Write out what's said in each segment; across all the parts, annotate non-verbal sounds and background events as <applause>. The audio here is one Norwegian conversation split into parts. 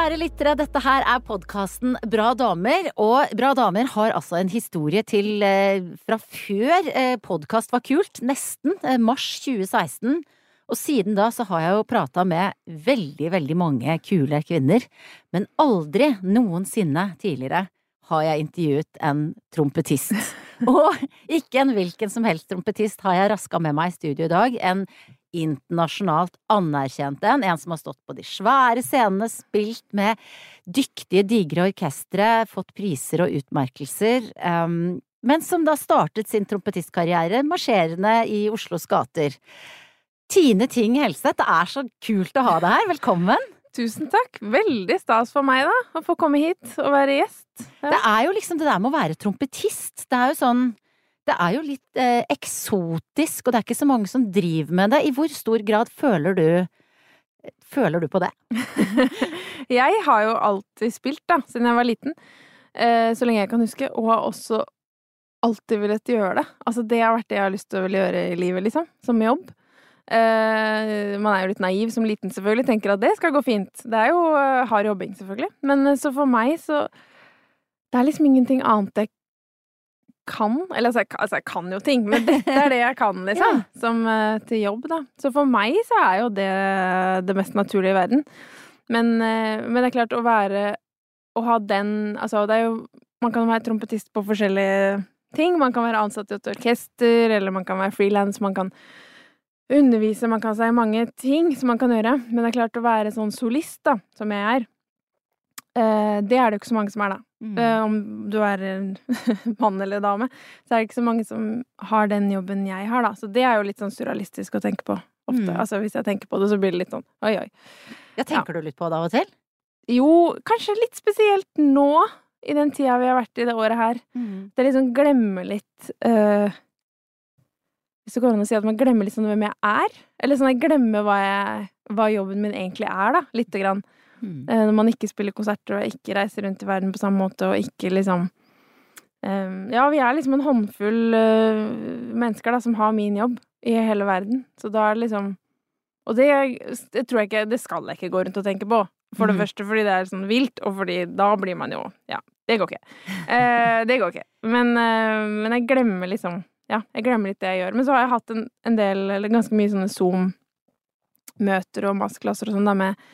Kjære lyttere, dette her er podkasten Bra damer. Og Bra damer har altså en historie til eh, fra før eh, podkast var kult. Nesten. Eh, mars 2016. Og siden da så har jeg jo prata med veldig, veldig mange kule kvinner. Men aldri noensinne tidligere har jeg intervjuet en trompetist. <laughs> Og ikke en hvilken som helst trompetist har jeg raska med meg i studio i dag. En internasjonalt anerkjent en. En som har stått på de svære scenene, spilt med dyktige, digre orkestre, fått priser og utmerkelser. Um, men som da startet sin trompetistkarriere marsjerende i Oslos gater. Tine Ting Helseth, det er så kult å ha deg her. Velkommen! Tusen takk. Veldig stas for meg, da, å få komme hit og være gjest. Ja. Det er jo liksom det der med å være trompetist. Det er jo sånn Det er jo litt eh, eksotisk, og det er ikke så mange som driver med det. I hvor stor grad føler du Føler du på det? <laughs> jeg har jo alltid spilt, da, siden jeg var liten. Eh, så lenge jeg kan huske. Og har også alltid villet gjøre det. Altså, det har vært det jeg har lyst til å gjøre i livet, liksom. Som jobb. Eh, man er jo litt naiv som liten, selvfølgelig. Tenker at det skal gå fint. Det er jo uh, hard jobbing, selvfølgelig. Men uh, så for meg, så Det er liksom ingenting annet jeg kan. Eller altså jeg, altså, jeg kan jo ting, men dette er det jeg kan, liksom. <laughs> ja. Som til jobb, da. Så for meg så er jo det det mest naturlige i verden. Men, men det er klart, å være Å ha den Altså, det er jo Man kan være trompetist på forskjellige ting. Man kan være ansatt i et orkester, eller man kan være frilans. Man kan undervise, man kan si mange ting som man kan gjøre, men det er klart å være sånn solist, da, som jeg er, eh, det er det jo ikke så mange som er, da. Mm. Eh, om du er <laughs> mann eller dame, så er det ikke så mange som har den jobben jeg har, da. Så det er jo litt sånn surrealistisk å tenke på ofte. Mm. Altså hvis jeg tenker på det, så blir det litt sånn oi, oi. Ja, tenker ja. du litt på det av og til? Jo, kanskje litt spesielt nå, i den tida vi har vært i det året her. Mm. Det er liksom glemme litt uh, hvis det går an å si at man glemmer litt sånn hvem jeg er. Eller sånn jeg glemmer hva, jeg, hva jobben min egentlig er, da. Lite grann. Mm. Eh, når man ikke spiller konserter og ikke reiser rundt i verden på samme måte og ikke liksom um, Ja, vi er liksom en håndfull uh, mennesker da som har min jobb i hele verden. Så da er det liksom Og det, det, tror jeg ikke Det skal jeg ikke gå rundt og tenke på. For det mm. første fordi det er sånn vilt, og fordi da blir man jo Ja, det går ikke. Uh, det går ikke. Men, men jeg glemmer liksom ja, jeg glemmer litt det jeg gjør. Men så har jeg hatt en, en del, eller ganske mye sånne Zoom-møter og masseklasser og sånn, da med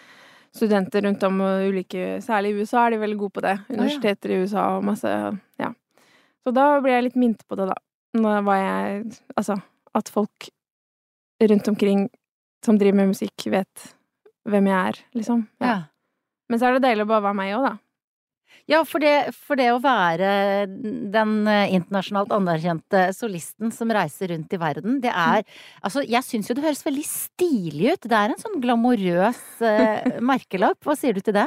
studenter rundt om og ulike Særlig i USA er de veldig gode på det. Universiteter i USA og masse Ja. Så da blir jeg litt minnet på det, da. Nå var jeg Altså, at folk rundt omkring som driver med musikk, vet hvem jeg er, liksom. Ja. ja. Men så er det deilig å bare være meg òg, da. Ja, for det, for det, å være den eh, internasjonalt anerkjente solisten som reiser rundt i verden, det er Altså, jeg syns jo det høres veldig stilig ut. Det er en sånn glamorøs uh, <laughs> merkelapp. Hva sier du til det?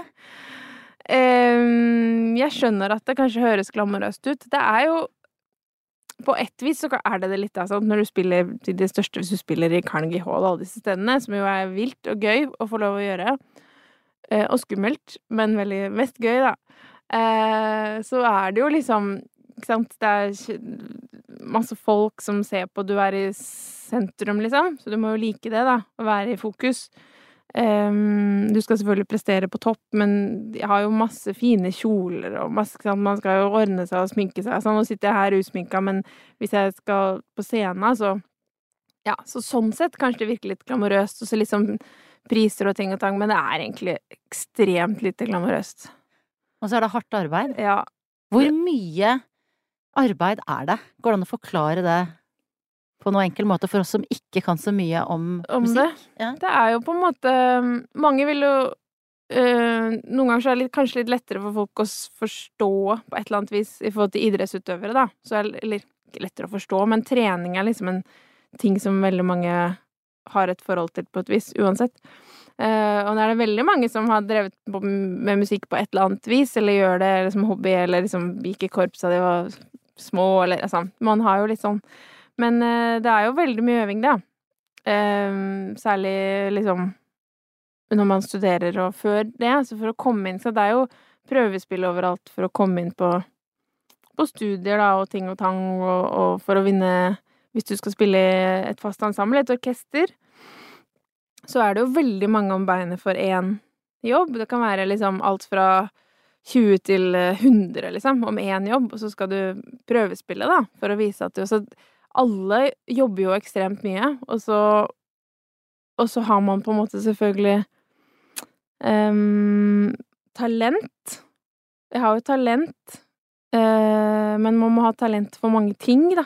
Um, jeg skjønner at det kanskje høres glamorøst ut. Det er jo på ett vis så er det det litt altså, når du spiller til det største Hvis du spiller i Carnegie Hall og alle disse stedene, som jo er vilt og gøy å få lov å gjøre, eh, og skummelt, men veldig mest gøy, da eh, så er det jo liksom Ikke sant, det er masse folk som ser på, du er i sentrum, liksom, så du må jo like det, da, å være i fokus. Um, du skal selvfølgelig prestere på topp, men de har jo masse fine kjoler og masse sant? Man skal jo ordne seg og sminke seg. Sånn, nå sitter jeg her usminka, men hvis jeg skal på scenen, så Ja, så sånn sett kanskje det virker litt glamorøst, og så liksom priser og ting og tang, men det er egentlig ekstremt lite glamorøst. Og så er det hardt arbeid. Ja. Hvor mye arbeid er det? Går det an å forklare det på noen enkel måte for oss som ikke kan så mye om, om musikk? Det. Ja. det er jo på en måte Mange vil jo øh, Noen ganger så er det litt, kanskje litt lettere for folk å forstå på et eller annet vis i forhold til idrettsutøvere, da. Så er, eller ikke lettere å forstå, men trening er liksom en ting som veldig mange har et forhold til på et vis, uansett. Uh, og nå er det veldig mange som har drevet med musikk på et eller annet vis, eller gjør det som hobby, eller liksom gikk i korps da de var små, eller altså Man har jo litt sånn Men uh, det er jo veldig mye øving, det. Uh, særlig liksom når man studerer og før det, altså for å komme inn Så det er jo prøvespill overalt for å komme inn på, på studier, da, og ting og tang, og, og for å vinne Hvis du skal spille et fast ensemble, et orkester så er det jo veldig mange om beinet for én jobb. Det kan være liksom alt fra 20 til 100, liksom, om én jobb, og så skal du prøvespille, da, for å vise at du Så alle jobber jo ekstremt mye, og så Og så har man på en måte selvfølgelig um, talent. Jeg har jo talent, uh, men man må ha talent for mange ting, da.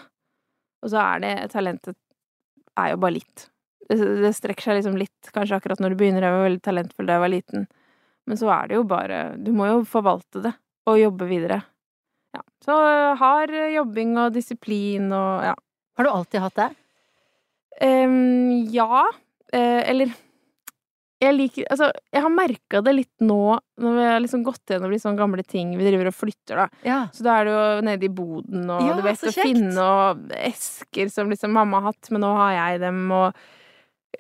Og så er det Talentet er jo bare litt. Det, det strekker seg liksom litt, kanskje akkurat når du begynner. Jeg var veldig talentfull da jeg var liten. Men så er det jo bare Du må jo forvalte det, og jobbe videre. Ja. Så hard jobbing og disiplin og ja. Har du alltid hatt det? Um, ja. Uh, eller jeg liker Altså, jeg har merka det litt nå, når vi har liksom gått gjennom litt sånne gamle ting. Vi driver og flytter, da. Ja. Så da er det jo nede i boden, og Ja, du vet å finne og esker som liksom mamma har hatt, men nå har jeg dem, og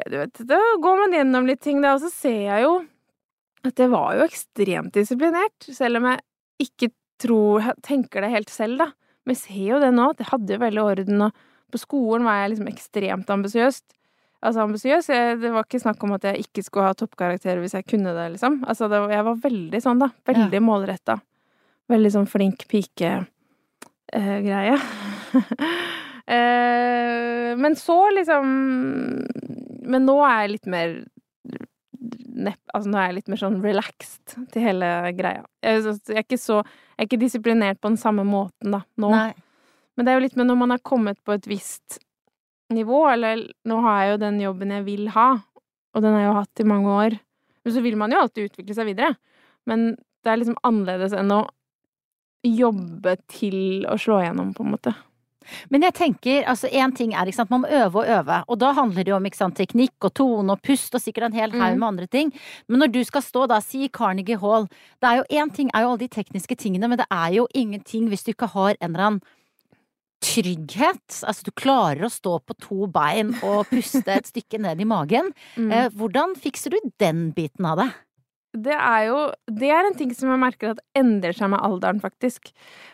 du vet, da går man gjennom litt ting, da, og så ser jeg jo at jeg var jo ekstremt disiplinert, selv om jeg ikke tror tenker det helt selv, da. Men jeg ser jo det nå, at jeg hadde jo veldig orden, og på skolen var jeg liksom ekstremt ambisiøst. Altså ambisiøs. Det var ikke snakk om at jeg ikke skulle ha toppkarakterer hvis jeg kunne det, liksom. Altså, det, jeg var veldig sånn, da. Veldig målretta. Veldig sånn flink pike-greie. <laughs> eh, men så, liksom Men nå er jeg litt mer nepp, altså nå er jeg litt mer sånn relaxed til hele greia. Jeg, jeg er ikke så Jeg er ikke disiplinert på den samme måten, da, nå. Nei. Men det er jo litt med når man har kommet på et visst nivå, eller nå har jeg jo den jobben jeg vil ha, og den har jeg jo hatt i mange år. Men så vil man jo alltid utvikle seg videre. Men det er liksom annerledes enn å jobbe til å slå igjennom, på en måte. Men jeg tenker, altså én ting er, ikke sant, man må øve og øve, og da handler det jo om ikke sant, teknikk og tone og pust og sikkert en hel haug Mm. med andre ting. Men når du skal stå da, si Carnegie Hall, det er jo én ting er jo alle de tekniske tingene, men det er jo ingenting hvis du ikke har en eller annen trygghet. Altså du klarer å stå på to bein og puste et stykke ned i magen. Mm. Eh, hvordan fikser du den biten av det? Det er jo Det er en ting som jeg merker at endrer seg med alderen, faktisk.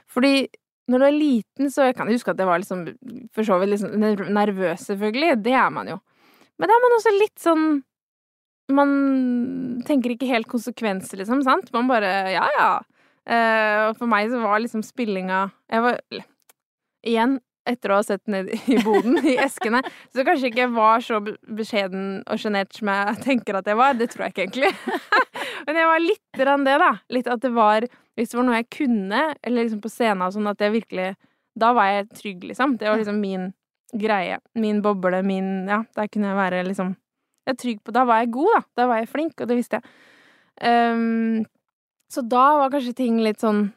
Fordi når du er liten, så Jeg kan huske at jeg var liksom for så vidt liksom nervøs, selvfølgelig. Det er man jo. Men da er man også litt sånn Man tenker ikke helt konsekvenser, liksom, sant? Man bare Ja, ja. Eh, og for meg så var liksom spillinga Jeg var Igjen, etter å ha sett ned i boden, i eskene, så kanskje ikke jeg var så beskjeden og sjenert som jeg tenker at jeg var. Det tror jeg ikke egentlig. Men jeg var litt rann det, da. Litt at det var Hvis det var noe jeg kunne, eller liksom på scenen og sånn, at jeg virkelig Da var jeg trygg, liksom. Det var liksom min greie. Min boble, min Ja, der kunne jeg være liksom Jeg er trygg på Da var jeg god, da. Da var jeg flink, og det visste jeg. Um, så da var kanskje ting litt sånn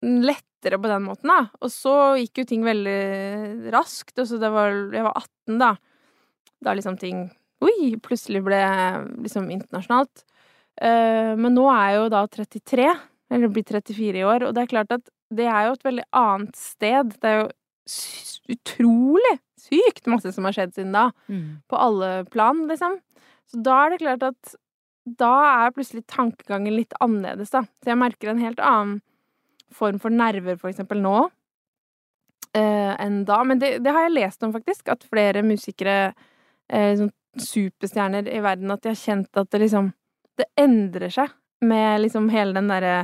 lettere på den måten, da. Og så gikk jo ting veldig raskt. Og så det var Jeg var 18, da. Da liksom ting Oi, plutselig ble liksom internasjonalt. Eh, men nå er jeg jo da 33, eller blir 34 i år, og det er klart at det er jo et veldig annet sted. Det er jo utrolig sykt masse som har skjedd siden da. På alle plan, liksom. Så da er det klart at da er plutselig tankegangen litt annerledes, da. Så jeg merker en helt annen form for nerver, for eksempel, nå eh, enn da. Men det, det har jeg lest om, faktisk. At flere musikere, eh, sånn superstjerner i verden, at de har kjent at det liksom Det endrer seg med liksom hele den derre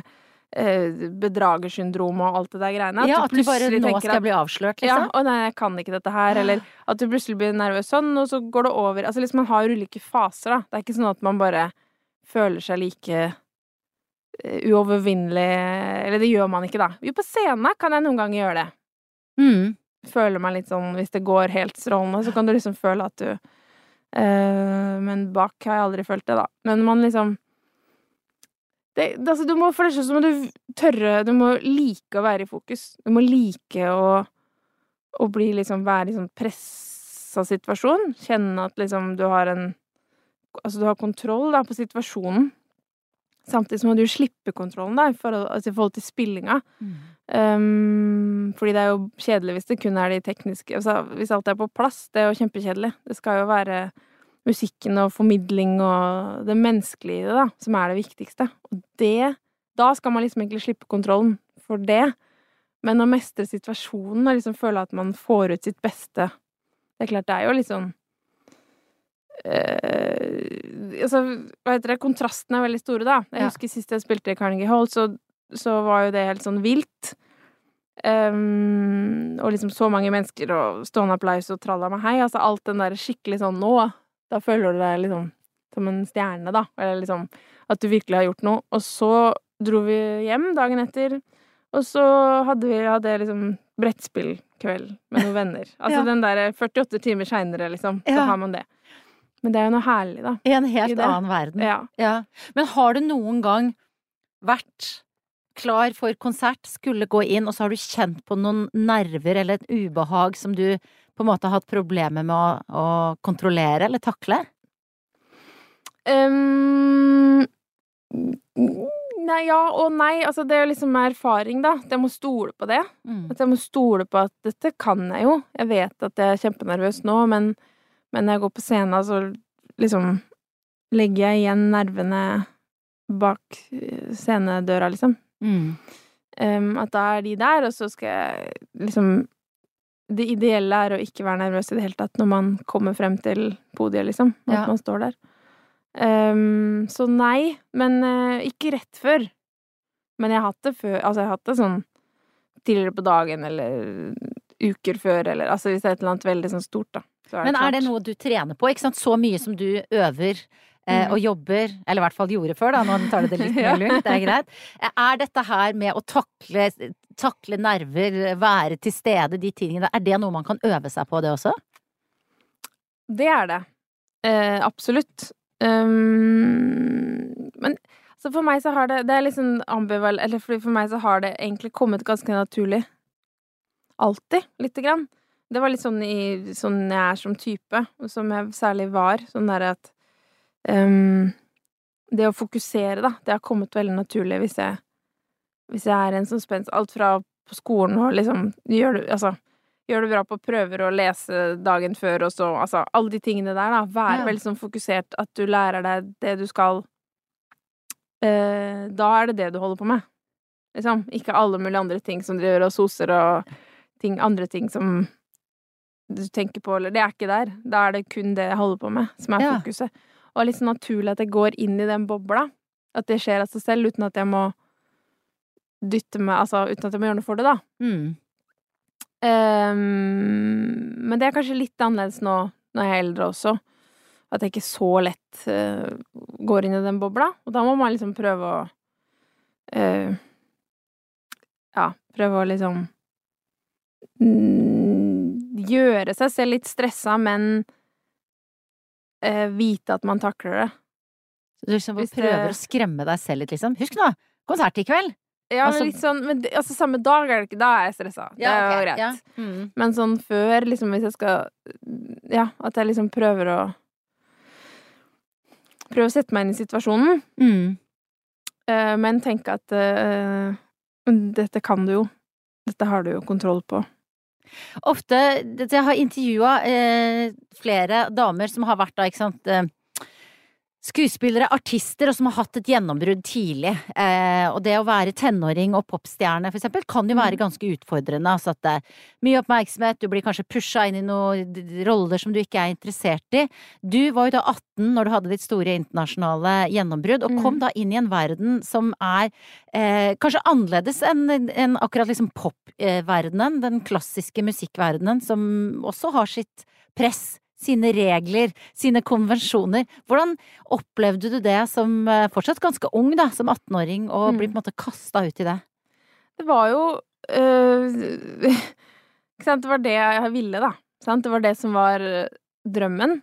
eh, bedragersyndromet og alt det der greiene. Ja, at du bare nå skal jeg bli avslørt, ja, liksom. å nei, jeg kan ikke dette her, eller at du plutselig blir nervøs sånn, og så går det over. Altså liksom, man har ulike faser, da. Det er ikke sånn at man bare føler seg like eh, uovervinnelig Eller det gjør man ikke, da. Jo, på scenen kan jeg noen ganger gjøre det. Mm. Føler meg litt sånn Hvis det går helt strålende, så kan du liksom føle at du Men bak har jeg aldri følt det, da. Men man liksom det, det, altså, du må, For det første så må du tørre Du må like å være i fokus. Du må like å, å bli liksom Være i sånn pressa situasjon. Kjenne at liksom du har en Altså du har kontroll da på situasjonen. Samtidig så må du slippe kontrollen da i forhold, altså, forhold til spillinga. Um, fordi det er jo kjedelig hvis det kun er de tekniske altså, Hvis alt er på plass, det er jo kjempekjedelig. Det skal jo være musikken og formidling og det menneskelige i det, da, som er det viktigste. Og det Da skal man liksom egentlig slippe kontrollen for det. Men å mestre situasjonen og liksom føle at man får ut sitt beste Det er klart, det er jo litt sånn eh, Altså, hva heter det, kontrastene er veldig store, da. Jeg Ja. husker sist jeg spilte i Carnegie Hall, så, så var jo det helt sånn vilt. Um, og liksom så mange mennesker og stående applaus og tralla med hei. Altså alt den der skikkelig sånn nå, da føler du deg liksom som en stjerne, da. Eller liksom at du virkelig har gjort noe. Og så dro vi hjem dagen etter, og så hadde vi hadde liksom brettspillkveld med noen venner. <laughs> Altså Ja. den derre 48 timer seinere, liksom, så Ja. har man det. Men det er jo noe herlig, da. I en helt annen verden. Ja. Ja. Men har du noen gang vært klar for konsert, skulle gå inn, og så har du kjent på noen nerver eller et ubehag som du på en måte har hatt problemer med å, å kontrollere eller takle? Um, nei, ja og nei. Altså, det er jo liksom erfaring, da. At jeg må stole på det. Mm. At jeg må stole på at dette kan jeg jo. Jeg vet at jeg er kjempenervøs nå, men, men når jeg går på scenen, så liksom legger jeg igjen nervene bak eh, scenedøra, liksom. Mm. Um, at da er de der, og så skal jeg liksom Det ideelle er å ikke være nervøs i det hele tatt når man kommer frem til podiet, liksom. At Ja. man står der. Um, så nei, men uh, ikke rett før. Men jeg har hatt det før Altså, jeg har hatt det sånn tidligere på dagen eller uker før, eller altså hvis det er et eller annet veldig sånn stort, da. Så Men er det noe du trener på? Ikke sant? Så mye som du øver Mm. og jobber, eller i hvert fall gjorde før, da, nå tar du det litt <laughs> mer lugnt, det er greit. Eh, Er dette her med å takle, takle nerver, være til stede, de tingene, er det noe man kan øve seg på, det også? Det er det. Eh, absolutt. Um, men så for meg så har det Det er liksom ambival... Eller for meg så har det egentlig kommet ganske naturlig. Alltid, lite grann. Det var litt sånn i Sånn jeg er som type, og som jeg særlig var. Sånn derre at um, Det å fokusere, da, det har kommet veldig naturlig hvis jeg Hvis jeg er en som spenst Alt fra på skolen og liksom gjør det Altså gjør det bra på prøver og lese dagen før, og så Altså, alle de tingene der, da. Være Ja. veldig sånn fokusert, at du lærer deg det du skal. Uh, da er det det du holder på med. Liksom. Ikke alle mulige andre ting som driver og soser og ting, andre ting som du tenker på, eller Det er ikke der. Da er det kun det jeg holder på med, som er Ja. fokuset. Og litt sånn naturlig at jeg går inn i den bobla. At det skjer av seg selv, uten at jeg må dytte meg Altså uten at jeg må gjøre noe for det, da. Mm. Um, men det er kanskje litt annerledes nå når jeg er eldre også. At jeg ikke så lett uh, går inn i den bobla. Og da må man liksom prøve å uh, Ja, prøve å liksom mm, Gjøre seg selv litt stressa, men eh, vite at man takler det. Du liksom Hvis det- prøver å skremme deg selv litt, liksom. Husk nå, konsert i kveld! Ja, Altså- men litt sånn men, altså, Samme dag er det ikke Da er jeg stressa. det er jo greit. Ja. Mm. Men sånn før, liksom, hvis jeg skal Ja, at jeg liksom prøver å Prøve å sette meg inn i situasjonen, Mm. Uh, men tenke at uh, dette kan du jo. Dette har du jo kontroll på. Ofte Jeg har intervjua eh, flere damer som har vært da, ikke sant eh, Skuespillere, artister, og som har hatt et gjennombrudd tidlig. Eh, og det å være tenåring og popstjerne, for eksempel, kan jo være Mm. ganske utfordrende. Altså at det er mye oppmerksomhet, du blir kanskje pusha inn i noen roller som du ikke er interessert i. Du var jo da 18 når du hadde ditt store internasjonale gjennombrudd, og kom Mm. da inn i en verden som er eh, kanskje annerledes enn en akkurat liksom popverdenen, den klassiske musikkverdenen, som også har sitt press, sine regler, sine konvensjoner. Hvordan opplevde du det som eh, fortsatt ganske ung, da, som 18-åring, og Mm. bli på en måte kasta ut i det? Det var jo øh, <laughs> Ikke sant, det var det jeg ville, da. Sant? Det var det som var øh, drømmen.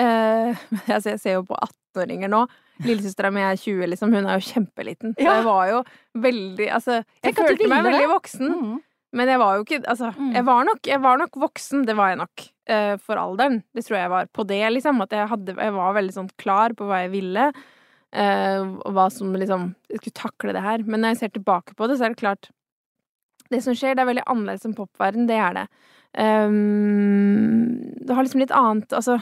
Eh, <laughs> jeg, ser, jo på 18-åringer nå. Lillesøstera mi er 20, liksom. Hun er jo kjempeliten. Så jeg var jo veldig Altså, jeg følte meg veldig voksen. Men jeg var jo ikke Altså, Mm. jeg, var nok, jeg var nok voksen, det var jeg nok. Eh, for alderen. Det tror jeg var. På det, liksom. At jeg, hadde, jeg var veldig sånn klar på hva jeg ville. Uh, og hva som liksom Jeg skulle takle det her. Men når jeg ser tilbake på det, så er det klart Det som skjer, det er veldig annerledes enn popverden. Det er det. Um, det har liksom litt annet Altså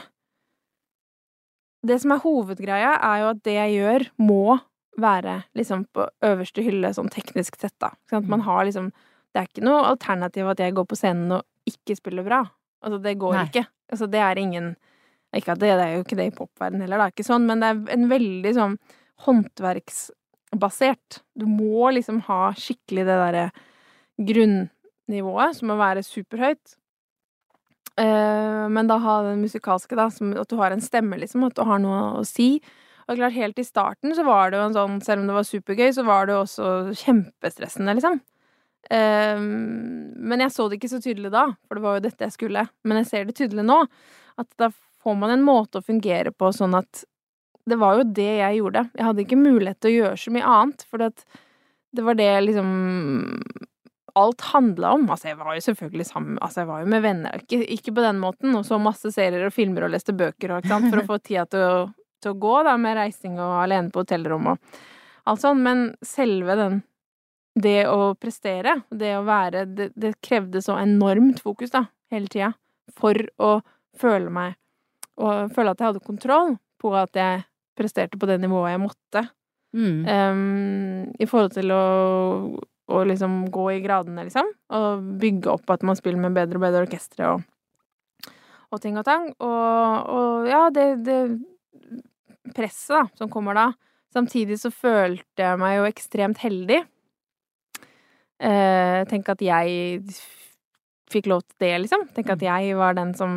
Det som er hovedgreia, er jo at det jeg gjør, må være liksom på øverste hylle, sånn teknisk sett, da. sånn at Man har liksom Det er ikke noe alternativ at jeg går på scenen og ikke spiller bra. Altså, det går Nei. ikke. Altså, det er ingen Ikke at det, det er jo ikke det i popverden heller, da, ikke sånn, men det er en veldig sånn håndverksbasert. Du må liksom ha skikkelig det derre grunnivået, som må være superhøyt. Eh, men da ha den musikalske, da, som at du har en stemme, liksom, at du har noe å si. Og klart, helt i starten så var det jo en sånn, selv om det var supergøy, så var det jo også kjempestressende, liksom. Um, men jeg så det ikke så tydelig da, for det var jo dette jeg skulle. Men jeg ser det tydelig nå. At da får man en måte å fungere på sånn at Det var jo det jeg gjorde. Jeg hadde ikke mulighet til å gjøre så mye annet, for det var det liksom Alt handla om. Altså, jeg var jo selvfølgelig sammen Altså, jeg var jo med venner. Ikke, ikke på den måten. Og så masse serier og filmer og leste bøker og, sant, for å få tida til å, til å gå, da, med reising og alene på hotellrom og alt sånn. Men selve den det å prestere, det å være Det, det krevde så enormt fokus, da, hele tida, for å føle meg Og føle at jeg hadde kontroll på at jeg presterte på det nivået jeg måtte. Mm. Um, I forhold til å, å liksom gå i gradene, liksom. Og bygge opp at man spiller med bedre og bedre orkestre og, og ting og tang. Og, og ja, det, det presset da, som kommer da. Samtidig så følte jeg meg jo ekstremt heldig Eh, tenk at jeg fikk lov til det, liksom. Tenk at jeg var den som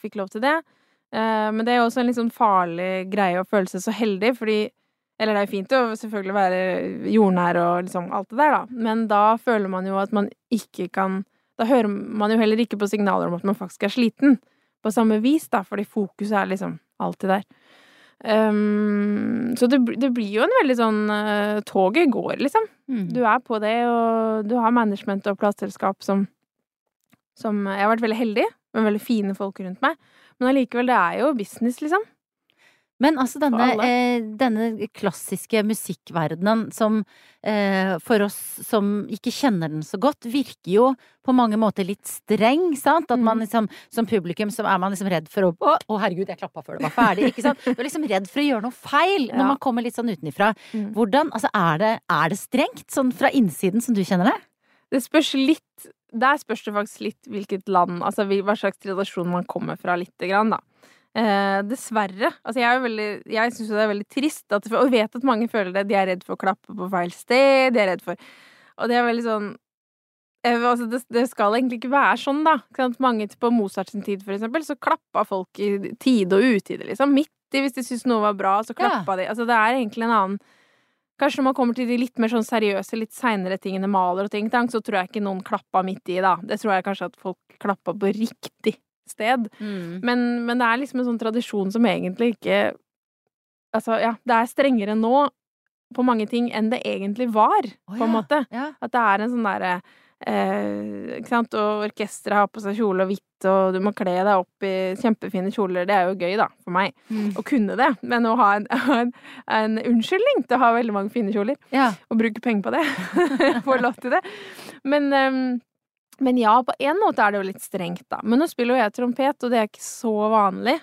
fikk lov til det. Eh, men det er jo også en litt sånn farlig greie å føle seg så heldig, fordi Eller det er jo fint å selvfølgelig være jordnær og liksom alt det der, da, men da føler man jo at man ikke kan Da hører man jo heller ikke på signaler om at man faktisk er sliten, på samme vis, da, fordi fokuset er liksom alltid der. Um, så det, det, blir jo en veldig sånn uh, Toget går, liksom. Mm. Du er på det, og du har management og plateselskap som, som Jeg har vært veldig heldig med veldig fine folk rundt meg, men allikevel, det er jo business, liksom. Men altså denne, eh, denne klassiske musikkverdenen som eh, for oss som ikke kjenner den så godt, virker jo på mange måter litt streng, sant? At man mm. liksom som publikum så er man liksom redd for å Å, å herregud, jeg klappa før det var ferdig, ikke sant? Du er liksom redd for å gjøre noe feil <laughs> når ja. man kommer litt sånn utenifra. Mm. Hvordan Altså, er det, er det strengt sånn fra innsiden som du kjenner det? Det spørs litt Der spørs det faktisk litt hvilket land, altså hva slags relasjon man kommer fra, lite grann, da. Eh, dessverre. Altså, jeg veldig Jeg syns jo det er veldig trist, at, og vet at mange føler det. De er redd for å klappe på feil sted, de er redd for Og det er veldig sånn jeg, altså, det, det, skal egentlig ikke være sånn, da. Mange på Mozart-tid for eksempel, så klappa folk i tide og utide, liksom. Midt i, hvis de syntes noe var bra, så klappa ja. de. Altså, det er egentlig en annen Kanskje når man kommer til de litt mer sånn seriøse, litt seinere tingene, maler og ting, så tror jeg ikke noen klappa midt i, da. Det tror jeg kanskje at folk klappa på riktig sted. Mm. Men, men, det er liksom en sånn tradisjon som egentlig ikke Altså, ja, det er strengere nå på mange ting enn det egentlig var, oh, på en ja. måte. Ja. At det er en sånn derre eh, Ikke sant, og orkesteret har på seg kjole og hvitt, og du må kle deg opp i kjempefine kjoler. Det er jo gøy, da, for meg, mm. å kunne det. Men å ha en, <laughs> en, en, unnskyldning til å ha veldig mange fine kjoler, ja. og bruke penger på det, <laughs> få lov til det. Men um, men ja, på en måte er det jo litt strengt, da. Men nå spiller jo jeg trompet, og det er ikke så vanlig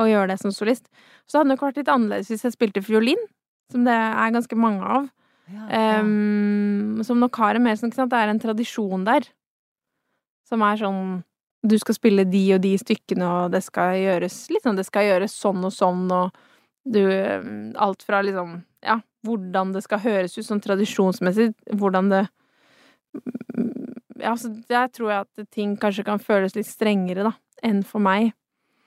å gjøre det som solist. Så det hadde nok vært litt annerledes hvis jeg spilte fiolin, som det er ganske mange av. Ja, ja. Um, som nok har en mer sånn, det er en tradisjon der. Som er sånn Du skal spille de og de stykkene, og det skal gjøres litt sånn Det skal gjøres sånn og sånn, og du Alt fra liksom Ja, hvordan det skal høres ut sånn tradisjonsmessig, hvordan det ja, så der tror jeg at ting kanskje kan føles litt strengere, da, enn for meg.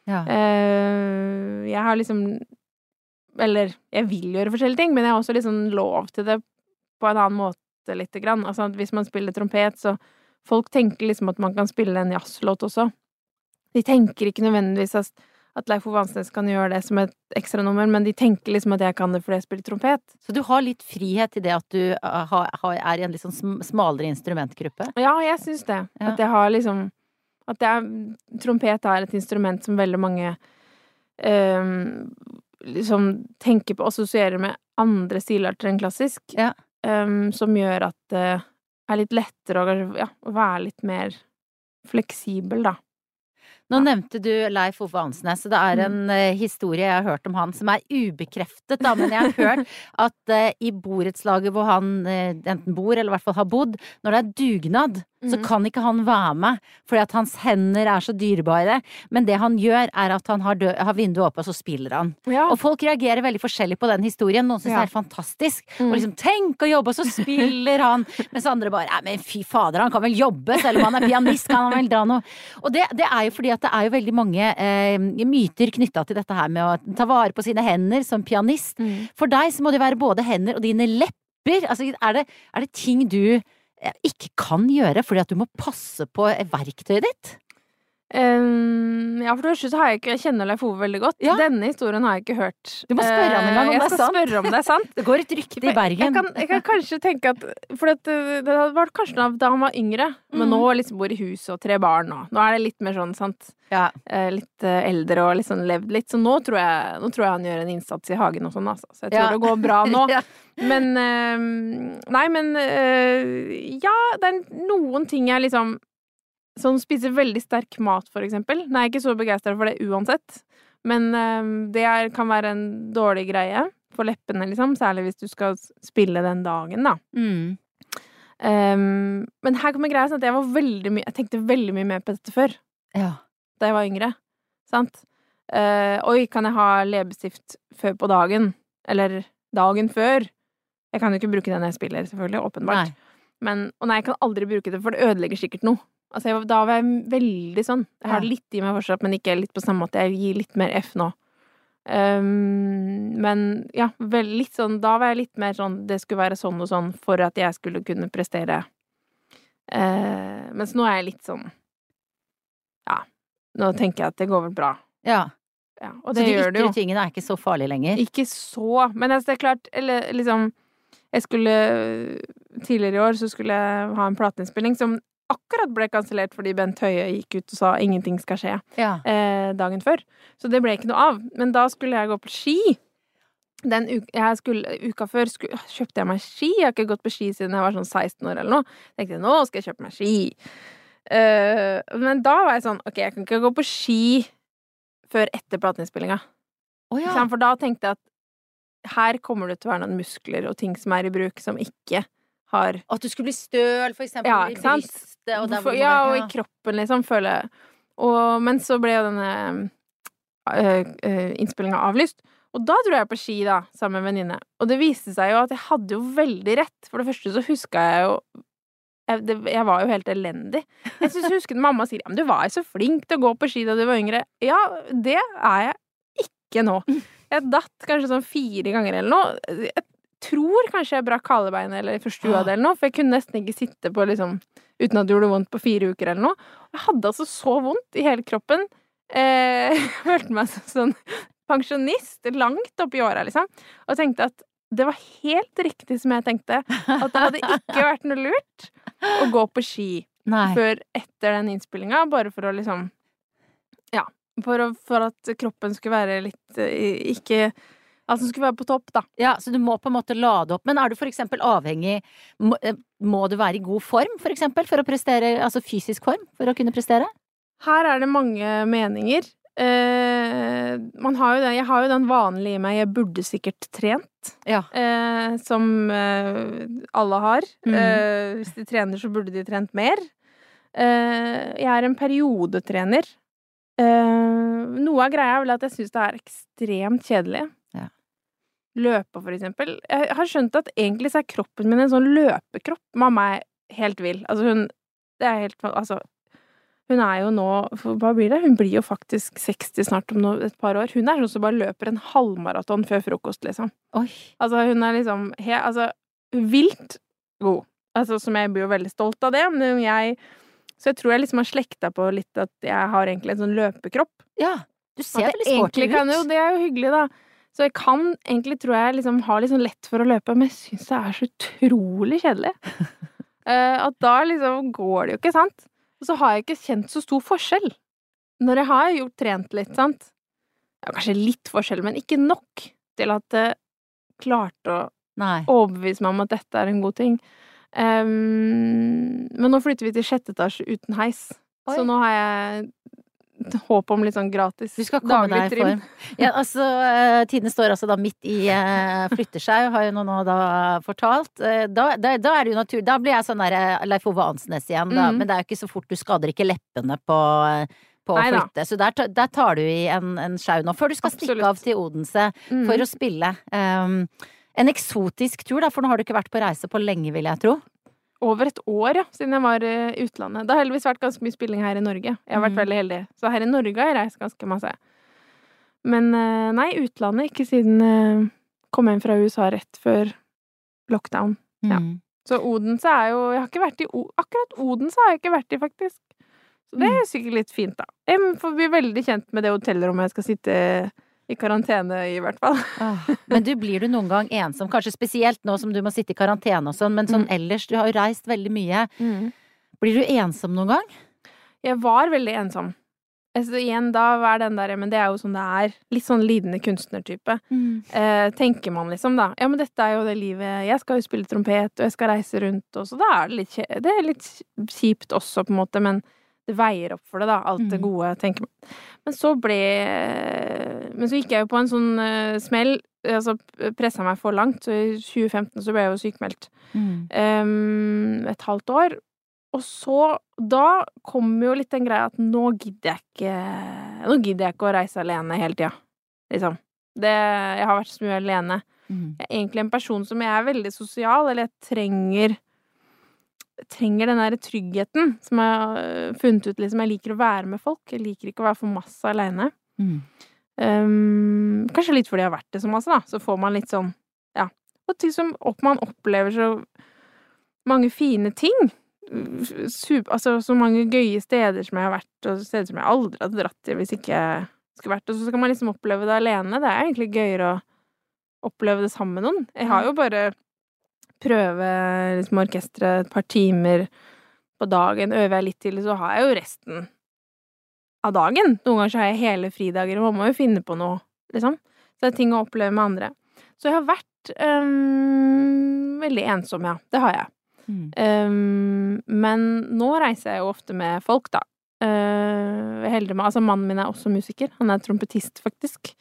Ja. Uh, jeg har liksom Eller jeg vil gjøre forskjellige ting, men jeg har også liksom lov til det på en annen måte, lite grann. Altså hvis man spiller trompet, så Folk tenker liksom at man kan spille en jazzlåt også. De tenker ikke nødvendigvis at at Leif Ove Ansnes kan gjøre det som et ekstranummer, men de tenker liksom at jeg kan det fordi jeg spiller trompet. Så du har litt frihet i det at du uh, er i en litt sånn smalere instrumentgruppe? Ja, jeg syns det. Ja. At jeg har liksom At jeg, trompet er et instrument som veldig mange um, liksom tenker på, assosierer med andre stilarter enn klassisk. Ja. Um, som gjør at det er litt lettere å, ja, å være litt mer fleksibel, da. Nå nevnte du Leif Ove Ansnes, og det er en uh, historie jeg har hørt om han som er ubekreftet, da, men jeg har hørt at uh, i borettslaget hvor han uh, enten bor, eller i hvert fall har bodd, når det er dugnad, så Mhm. kan ikke han være med, fordi at hans hender er så dyrebare. Men det han gjør, er at han har, dø har vinduet oppe, og så spiller han. Ja. Og folk reagerer veldig forskjellig på den historien. Noen syns Ja. det er fantastisk. Mm. Og liksom 'tenk å jobbe', og så spiller han. Mens andre bare 'nei, men fy fader, han kan vel jobbe', selv om han er pianist, kan han vel dra noe. Og det, det er jo fordi at det er jo veldig mange eh, myter knytta til dette her med å ta vare på sine hender som pianist. Mm. For deg så må det være både hender og dine lepper. Altså, er det, er det ting du ikke kan gjøre fordi at du må passe på verktøyet ditt? Ehm, ja, for det første så har jeg ikke Jeg kjenner Leif Ove veldig godt. Ja. Denne historien har jeg ikke hørt. Du må spørre han en gang om Eh, det er Jeg spørre om det er sant. <laughs> Det går et rykte i Jeg, Bergen. kan, jeg kan kanskje tenke at For det, det hadde vært kanskje da- han var yngre, men Mm. nå liksom bor i hus og tre barn og Nå er det litt mer sånn, sant. Ja. Eh, Litt eh, eldre og liksom levd litt. Så nå tror jeg, nå tror jeg han gjør en innsats i hagen og sånn, altså. Så jeg tror Ja. det går bra nå. <laughs> Men eh, Nei, men eh, Ja, det er noen ting jeg liksom Sånn spiser veldig sterk mat, for eksempel. Nei, jeg er ikke så begeistra for det uansett. Men eh, det er, kan være en dårlig greie for leppene, liksom. Særlig hvis du skal spille den dagen, da. Mm. Um, men her kommer greia sånn at jeg var veldig mye Jeg tenkte veldig mye mer på dette før. ja. Da jeg var yngre. Sant? Uh, oi, kan jeg ha leppestift før på dagen? Eller dagen før? Jeg kan jo ikke bruke det når jeg spiller, selvfølgelig. Åpenbart. Nei. Men, og nei, jeg kan aldri bruke det, for det ødelegger sikkert noe. Altså, jeg, da var jeg veldig sånn. Jeg har litt i meg fortsatt, men ikke litt på samme måte. Jeg gir litt mer F nå. Um, men ja, vel, litt sånn Da var jeg litt mer sånn Det skulle være sånn og sånn for at jeg skulle kunne prestere. Uh, mens nå er jeg litt sånn Ja, nå tenker jeg at det går vel bra. Ja. Ja, og Så det de gjør det jo. Så de ytre tingene er ikke så farlige lenger? Ikke så, men altså, det er klart Eller liksom Jeg skulle Tidligere i år så skulle jeg ha en plateinnspilling som akkurat ble kansellert fordi Bent Høie gikk ut og sa ingenting skal skje Ja. eh, dagen før. Så det ble ikke noe av. Men da skulle jeg gå på ski. Den uka, skulle, uka før skulle, kjøpte jeg meg ski. Jeg har ikke gått på ski siden jeg var sånn 16 år eller noe. Tenkte nå skal jeg kjøpe meg ski. Eh, men da var jeg sånn Ok, jeg kan ikke gå på ski før etter plateinnspillinga. Oh, ja. For da tenkte jeg at her kommer det til å være noen muskler og ting som er i bruk, som ikke har At du skulle bli støl, for eksempel, Ja, i brystet og der hvor ja, og i kroppen, liksom, føler jeg. Og, men så ble jo denne øh, øh, innspillinga avlyst. Og da dro jeg på ski, da, sammen med en venninne. Og det viste seg jo at jeg hadde jo veldig rett. For det første så huska jeg jo jeg, det, jeg var jo helt elendig. Jeg synes jeg husker mamma sier men du var jo så flink til å gå på ski da du var yngre. Ja, det er jeg ikke nå. Jeg datt kanskje sånn fire ganger eller noe. Jeg tror kanskje jeg brakk halebeinet eller forstua det eller noe, for jeg kunne nesten ikke sitte på liksom uten at det gjorde vondt på fire uker eller noe. Jeg hadde altså så vondt i hele kroppen. Eh, <laughs> jeg følte meg som sånn pensjonist langt oppi åra, liksom. Og tenkte at det var helt riktig som jeg tenkte. At det hadde ikke <laughs> vært noe lurt å gå på ski Nei. før etter den innspillinga, bare for å liksom Ja. For, å, for at kroppen skulle være litt eh, Ikke Den skulle være på topp, da. Ja, så du må på en måte lade opp. Men er du for eksempel avhengig Må, eh, må du være i god form, for eksempel, for å prestere? Altså fysisk form, for å kunne prestere? Her er det mange meninger. Eh, man har jo den, jeg har jo den vanlige i meg 'jeg burde sikkert trent', Ja. eh, som eh, alle har. Mm. Eh, hvis de trener, så burde de trent mer. Eh, jeg er en periodetrener. Eh, noe av greia er vel at jeg syns det er ekstremt kjedelig. Løpe, for eksempel. Jeg har skjønt at egentlig så er kroppen min en sånn løpekropp. Mamma er helt vill. Altså, hun Det er helt Altså, hun er jo nå Hva blir det? Hun blir jo faktisk 60 snart om noe, et par år. Hun er sånn som bare løper en halvmaraton før frokost, liksom. Oi. Altså, hun er liksom he, Altså, vilt god. Altså, som jeg blir jo veldig stolt av det, men jeg Så jeg tror jeg liksom har slekta på litt at jeg har egentlig en sånn løpekropp. Ja. Du ser veldig sporty ut. kan jo, det er jo hyggelig, da. Så jeg kan egentlig, tror jeg, liksom ha litt sånn lett for å løpe, men jeg syns det er så utrolig kjedelig. uh, <laughs> at da liksom går det jo ikke, sant? Og så har jeg ikke kjent så stor forskjell. Når jeg har gjort trent litt, sant. Ja, kanskje litt forskjell, men ikke nok til at det klarte å Nei. overbevise meg om at dette er en god ting. Um, men nå flytter vi til sjette etasje uten heis. Oi. Så nå har jeg håp om litt sånn gratis Du skal komme daglig deg i trim. form. Ja, altså, eh, Tine står altså da midt i eh, flytter seg, har jo nå, da fortalt. Eh, Da, da, da er det jo natur... Da blir jeg sånn der Leif Ove Ansnes igjen, da. Mm. Men det er jo ikke så fort du skader ikke leppene på på å flytte. Så der, der tar du i en, en sjau nå, før du skal stikke av til Odense Mm. for å spille. Um, en eksotisk tur, da, for nå har du ikke vært på reise på lenge, vil jeg tro. Over et år, ja, siden jeg var i utlandet. Det har heldigvis vært ganske mye spilling her i Norge. Jeg har vært mm. veldig heldig. Så her i Norge har jeg reist ganske masse. Men eh, nei, utlandet ikke siden jeg kom hjem fra USA rett før lockdown. Ja. Mm. Så Odense er jo Jeg har ikke vært i Akkurat Odense har jeg ikke vært i, faktisk. Så det er sikkert litt fint, da. Jeg får bli veldig kjent med det hotellrommet jeg skal sitte i karantene i, i hvert fall. Åh, <laughs> Men du, blir du noen gang ensom? Kanskje spesielt nå som du må sitte i karantene og sånn, men sånn Mm. ellers, du har jo reist veldig mye. Blir du ensom noen gang? Jeg var veldig ensom. Altså, igjen, da er den der Men det er jo sånn det er. Litt sånn lidende kunstnertype. Eh, tenker man liksom, da. Ja, men dette er jo det livet Jeg skal jo spille trompet, og jeg skal reise rundt, og så da er det litt Det er litt kjipt også, på en måte, men det veier opp for det, da. Alt det Mm. gode, tenker man. Men så ble Men så gikk jeg jo på en sånn uh, smell. Altså pressa meg for langt, så i 2015 så ble jeg jo sykemeldt. Mm. Um, et halvt år. Og så Da kom jo litt den greia at nå gidder jeg ikke Nå gidder jeg ikke å reise alene hele tida. Liksom. Det, jeg har vært så mye alene. Mm. Jeg er egentlig en person som jeg er veldig sosial, eller jeg trenger jeg trenger den der tryggheten som jeg har øh, funnet ut liksom. Jeg liker å være med folk. Jeg liker ikke å være for masse aleine. Mm. Um, kanskje litt fordi jeg har vært det så masse, da. Så får man litt sånn Ja. Og ting som opp, man opplever så mange fine ting. Super, altså så mange gøye steder som jeg har vært, og steder som jeg aldri hadde dratt til hvis ikke jeg skulle vært Og så skal man liksom oppleve det alene. Det er egentlig gøyere å oppleve det sammen med noen. Jeg har jo bare prøve liksom orkesteret et par timer på dagen. Øver jeg litt til, så har jeg jo resten av dagen. Noen ganger så har jeg hele fridager, og man må jo finne på noe, liksom. Så det er ting å oppleve med andre. Så jeg har vært um, veldig ensom, ja. Det har jeg. Mm. Um, men nå reiser jeg jo ofte med folk, da. Uh, heldig med Altså, mannen min er også musiker. Han er trompetist, faktisk.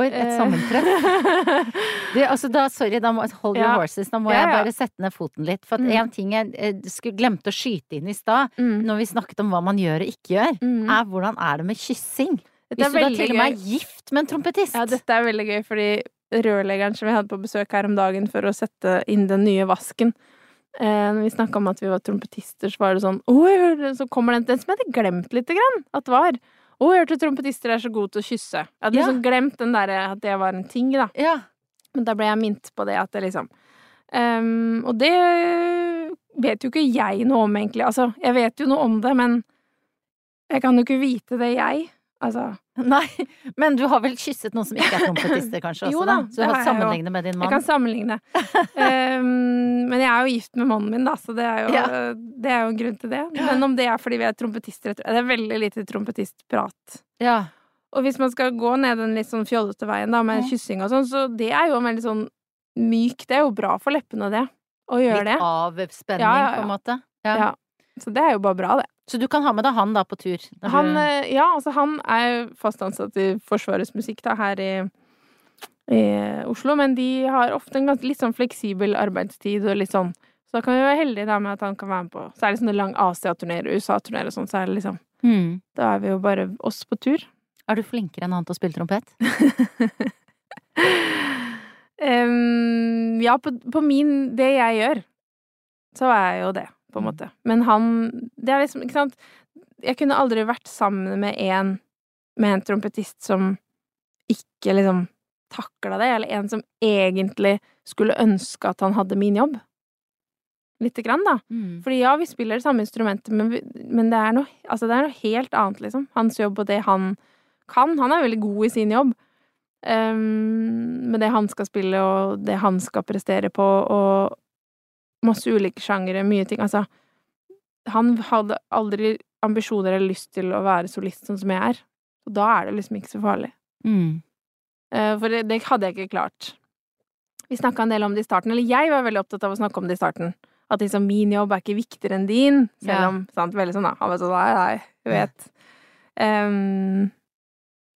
For et sammentreff. <laughs> Du, altså da, sorry, da må, hold your Ja. horses. Da må Ja, jeg bare sette ned foten litt. For at Mm. en ting jeg eh, skulle glemte å skyte inn i stad, Mm. når vi snakket om hva man gjør og ikke gjør, Mm. er hvordan er det med kyssing? Hvis du da til og med er gift med en trompetist. Ja, dette er veldig gøy, fordi rørleggeren som vi hadde på besøk her om dagen for å sette inn den nye vasken eh, Når vi snakka om at vi var trompetister, så var det sånn Å, jeg hørte Så kommer den, den som jeg hadde glemt lite grann at var. Å, jeg hørte trompetister er så gode til å kysse. Jeg hadde Ja. liksom glemt den der, at det var en ting, da. Ja. Men da ble jeg minnet på det at det liksom um, Og det vet jo ikke jeg noe om, egentlig. Altså, jeg vet jo noe om det, men jeg kan jo ikke vite det, jeg. Altså <laughs> Nei, men du har vel kysset noen som ikke er trompetister, kanskje? <laughs> Jo også, da, Så du har sammenligne med din Jeg mann? kan sammenligne. um, <laughs> men jeg er jo gift med mannen min, da, så det er jo, Ja. det er jo en grunn til det. Men om det er fordi vi er trompetister Det er veldig lite trompetistprat. Ja. Og hvis man skal gå ned den litt sånn fjollete veien da, med Ja. kyssing og sånn, så det er jo en veldig sånn myk Det er jo bra for leppene, det. Å gjøre Litt det. avspenning, Ja, på en ja. måte? Ja. Så det er jo bare bra, det. Så du kan ha med deg han da på tur? Han, eh, ja, altså han er fast ansatt i Forsvarets musikk da, her i, i Oslo, men de har ofte en ganske litt sånn fleksibel arbeidstid og litt sånn Så da kan vi være heldige da med at han kan være med på Særlig sånne lang Asia-turneer, USA-turneer og sånn, så er det liksom mm. Da er vi jo bare oss på tur. Er du flinkere enn han til å spille trompet? <laughs> um, ja, på, på min Det jeg gjør, så er jeg jo det, på en Mm. måte. Men han Det er liksom Ikke sant? Jeg kunne aldri vært sammen med en med en trompetist som ikke liksom takla det, eller en som egentlig skulle ønske at han hadde min jobb. Lite grann, da. Mm. Fordi ja, vi spiller det samme instrumentet, men, vi, men det, er noe, altså det er noe helt annet, liksom. Hans jobb og det han kan. Han er veldig god i sin jobb. Um, med det han skal spille, og det han skal prestere på, og masse ulike sjangere, mye ting. Altså, han hadde aldri ambisjoner eller lyst til å være solist sånn som jeg er. Og da er det liksom ikke så farlig. Mm. Eh, For det, det hadde jeg ikke klart. Vi snakka en del om det i starten, eller jeg var veldig opptatt av å snakke om det i starten. At liksom min jobb er ikke viktigere enn din, selv Ja. om sant, Veldig sånn, da. Han var sånn nei, nei, jeg vet. Um,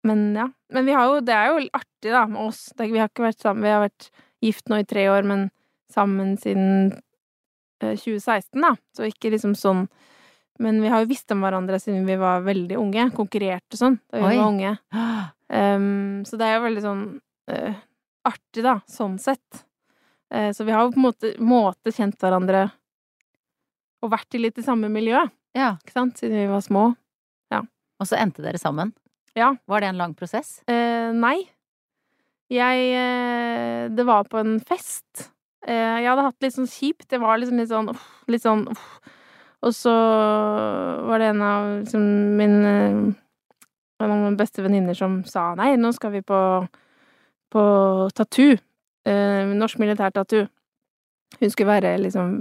men ja. Men vi har jo, det er jo artig, da, med oss. Det, vi har ikke vært sammen Vi har vært gift nå i tre år, men sammen siden 2016, da. Så ikke liksom sånn Men vi har jo visst om hverandre siden vi var veldig unge. Konkurrerte sånn da vi Oi. var unge. <gasps> Um, så det er jo veldig sånn uh, artig, da, sånn sett. Uh, så vi har jo på en måte, måte kjent hverandre og vært i litt i samme miljø, Ja. ikke sant, siden vi var små. Og så endte dere sammen. Ja. Var det en lang prosess? Uh, nei. Jeg eh, Det var på en fest. Eh, jeg hadde hatt litt sånn kjipt. Det var liksom litt sånn uff, litt sånn uff. Og så var det en av liksom min eh, En av mine beste venninner som sa nei, nå skal vi på på tattoo. Eh, norsk militærtattoo. Hun skulle være liksom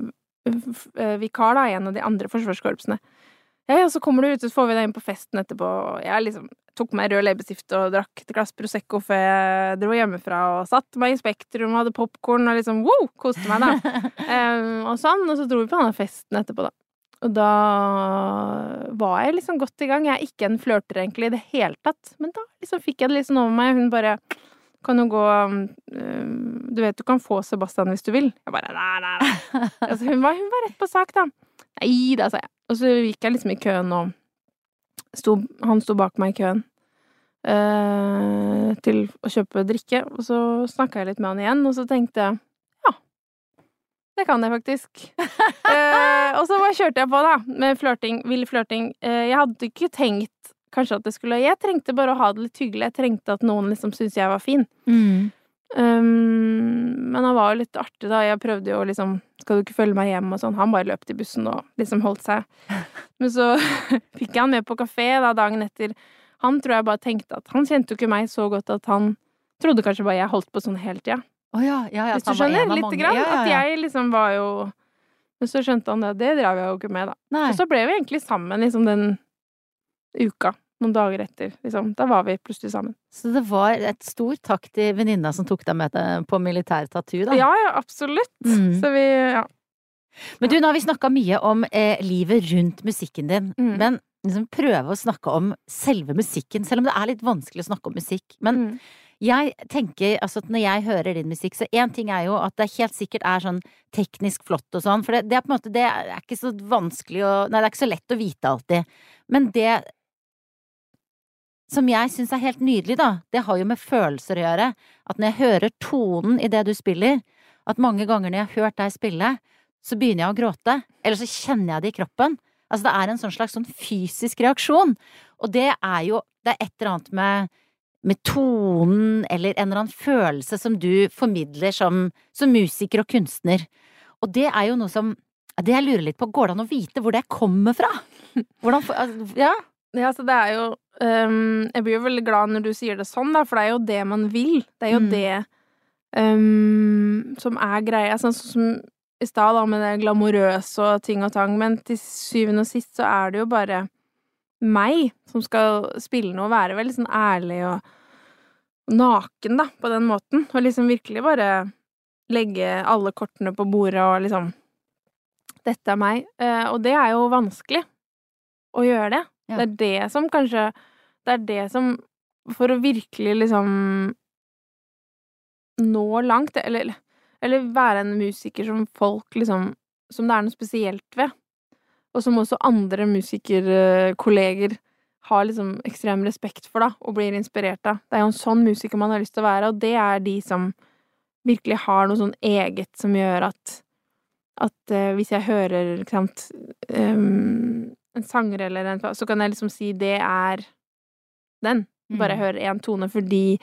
eh, vikar da, i en av de andre forsvarskorpsene. Ja, så kommer du ut, så får vi deg inn på festen etterpå. Jeg liksom tok meg rød leppestift og drakk et glass Prosecco før jeg dro hjemmefra og satte meg i Spektrum og hadde popkorn og liksom wow, koste meg, da. um, <laughs> og sånn, og så dro vi på denne festen etterpå, da. Og da var jeg liksom godt i gang. Jeg er ikke en flørter egentlig i det hele tatt, men da liksom fikk jeg det liksom over meg. Hun bare kan jo gå um, Du vet du kan få Sebastian hvis du vil. Jeg bare nei, nei, nei. <laughs> Altså, hun, var, hun var rett på sak, da. Nei da, sa jeg. Og så gikk jeg liksom i køen og stod, Han sto bak meg i køen eh, til å kjøpe drikke, og så snakka jeg litt med han igjen, og så tenkte jeg ja, det kan jeg faktisk. <laughs> Eh, og så bare kjørte jeg på, da, med flørting, vill flørting. Eh, jeg hadde ikke tenkt kanskje at det skulle Jeg trengte bare å ha det litt hyggelig. Jeg trengte at noen liksom syntes jeg var fin. Mm. Um, men han var jo litt artig, da. Jeg prøvde jo liksom Skal du ikke følge meg hjem? og sånn. Han bare løp til bussen og liksom holdt seg. <laughs> Men så <laughs> fikk jeg han med på kafé da dagen etter. Han tror jeg bare tenkte at Han kjente jo ikke meg så godt at han trodde kanskje bare jeg holdt på sånn hele tida. Oh, ja, ja, ja. Hvis du skjønner? Lite mange. grann. At jeg liksom var jo Men så skjønte han det. Det drev jeg jo ikke med, da. Nei. Og så ble vi egentlig sammen liksom den uka. Noen dager etter, liksom. Da var vi plutselig sammen. Så det var et stor takk til venninna som tok deg med deg på militærtattoo, da. Ja, ja, absolutt. Mm. Så vi Ja. Men du, nå har vi snakka mye om eh, livet rundt musikken din. Mm. Men liksom prøve å snakke om selve musikken, selv om det er litt vanskelig å snakke om musikk. Men Mm. jeg tenker, altså at når jeg hører din musikk, så én ting er jo at det helt sikkert er sånn teknisk flott og sånn, for det, det er på en måte Det er ikke så vanskelig å Nei, det er ikke så lett å vite alltid. Men det som jeg syns er helt nydelig, da, det har jo med følelser å gjøre. At når jeg hører tonen i det du spiller, at mange ganger når jeg har hørt deg spille, så begynner jeg å gråte. Eller så kjenner jeg det i kroppen. Altså det er en sånn slags sånn fysisk reaksjon. Og det er jo Det er et eller annet med, med tonen eller en eller annen følelse som du formidler som, som musiker og kunstner. Og det er jo noe som Det jeg lurer litt på, går det an å vite hvor det kommer fra? Hvordan altså, Ja? Ja, så det er jo øhm, Jeg blir jo veldig glad når du sier det sånn, da, for det er jo det man vil. Det er jo Mm. det um, som er greia. Sånn som i stad, da, med det glamorøse og ting og tang. Men til syvende og sist så er det jo bare meg som skal spille noe, og være veldig sånn ærlig og naken, da, på den måten. Og liksom virkelig bare legge alle kortene på bordet og liksom Dette er meg. Eh, og det er jo vanskelig å gjøre det. Ja. Det er det som kanskje Det er det som For å virkelig liksom nå langt, eller, eller være en musiker som folk liksom Som det er noe spesielt ved. Og som også andre musikerkolleger har liksom ekstrem respekt for, da, og blir inspirert av. Det er jo en sånn musiker man har lyst til å være, og det er de som virkelig har noe sånn eget som gjør at at uh, hvis jeg hører, ikke sant, ehm, en sanger eller en Så kan jeg liksom si det er den. Bare Mm. høre én tone fordi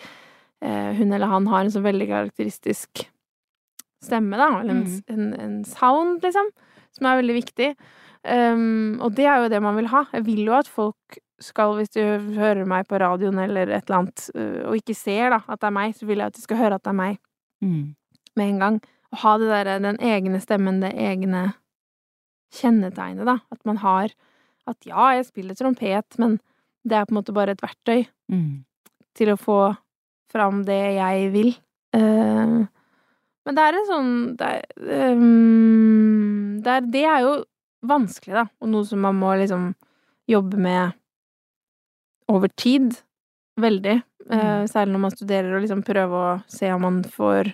eh, hun eller han har en så veldig karakteristisk stemme, da. Eller en, Mm. en, en sound, liksom. Som er veldig viktig. Um, og det er jo det man vil ha. Jeg vil jo at folk skal, hvis du hører meg på radioen eller et eller annet, og ikke ser da at det er meg, så vil jeg at de skal høre at det er meg Mm. med en gang. Og ha det der, den egne stemmen, det egne kjennetegnet, da. At man har At ja, jeg spiller trompet, men det er på en måte bare et verktøy Mm. til å få fram det jeg vil. Uh, men det er en sånn det er, um, det, er, det er jo vanskelig, da, og noe som man må liksom jobbe med over tid. Veldig. Mm. særlig når man studerer og liksom prøver å se om man får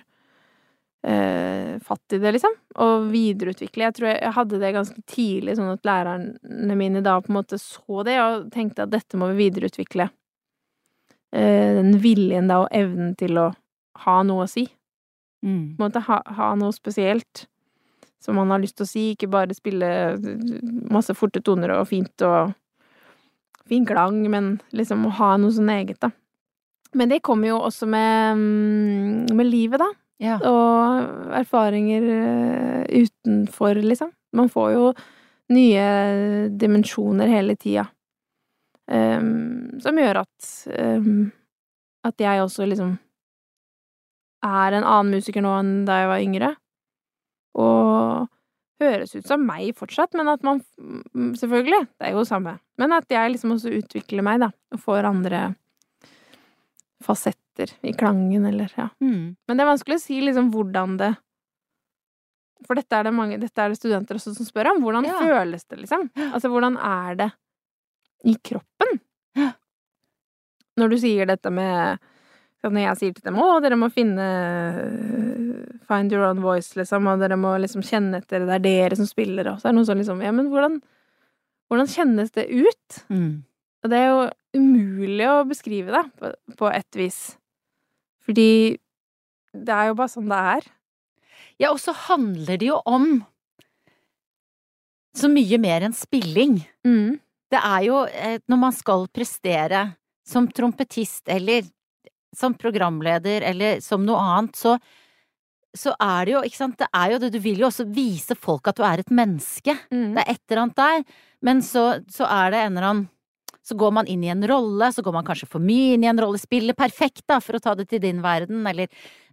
eh, fatt i det, liksom. Og videreutvikle. Jeg tror jeg, jeg hadde det ganske tidlig, sånn at lærerne mine da på en måte så det og tenkte at dette må vi videreutvikle. Eh, den viljen da og evnen til å ha noe å si. Mm. På en måte ha, ha noe spesielt som man har lyst til å si, ikke bare spille masse forte toner og fint og fin klang, men liksom å ha noe sånn eget, da. Men det kommer jo også med, mm, med livet, da, Ja. og erfaringer eh, utenfor, liksom. Man får jo nye dimensjoner hele tida. Um, som gjør at um, at jeg også liksom er en annen musiker nå enn da jeg var yngre. Og høres ut som meg fortsatt, men at man mm, Selvfølgelig, det er jo det samme. Men at jeg liksom også utvikler meg, da, og får andre fasetter i klangen, eller ja. Mm. Men det er vanskelig å si liksom hvordan det For dette er det mange Dette er det studenter også som spør om. Hvordan Ja. føles det, liksom? Altså, hvordan er det i kroppen? Når du sier dette med Når jeg sier til dem 'Å, dere må finne Find your own voice', liksom, og dere må liksom kjenne etter Det er dere som spiller, og så er det noen sånn liksom Ja, men hvordan Hvordan kjennes det ut? Mm. Og det er jo umulig å beskrive det, på, på et vis. Fordi det er jo bare sånn det er. Ja, og så handler det jo om så mye mer enn spilling. Mm. Det er jo eh, når man skal prestere som trompetist eller som programleder eller som noe annet, så, så er det jo, ikke sant, det er jo det, du vil jo også vise folk at du er et menneske. Mm. Det er et eller annet der, men så, så er det en eller annen så går man inn i en rolle, så går man kanskje for mye inn i en rolle, spiller perfekt, da, for å ta det til din verden, eller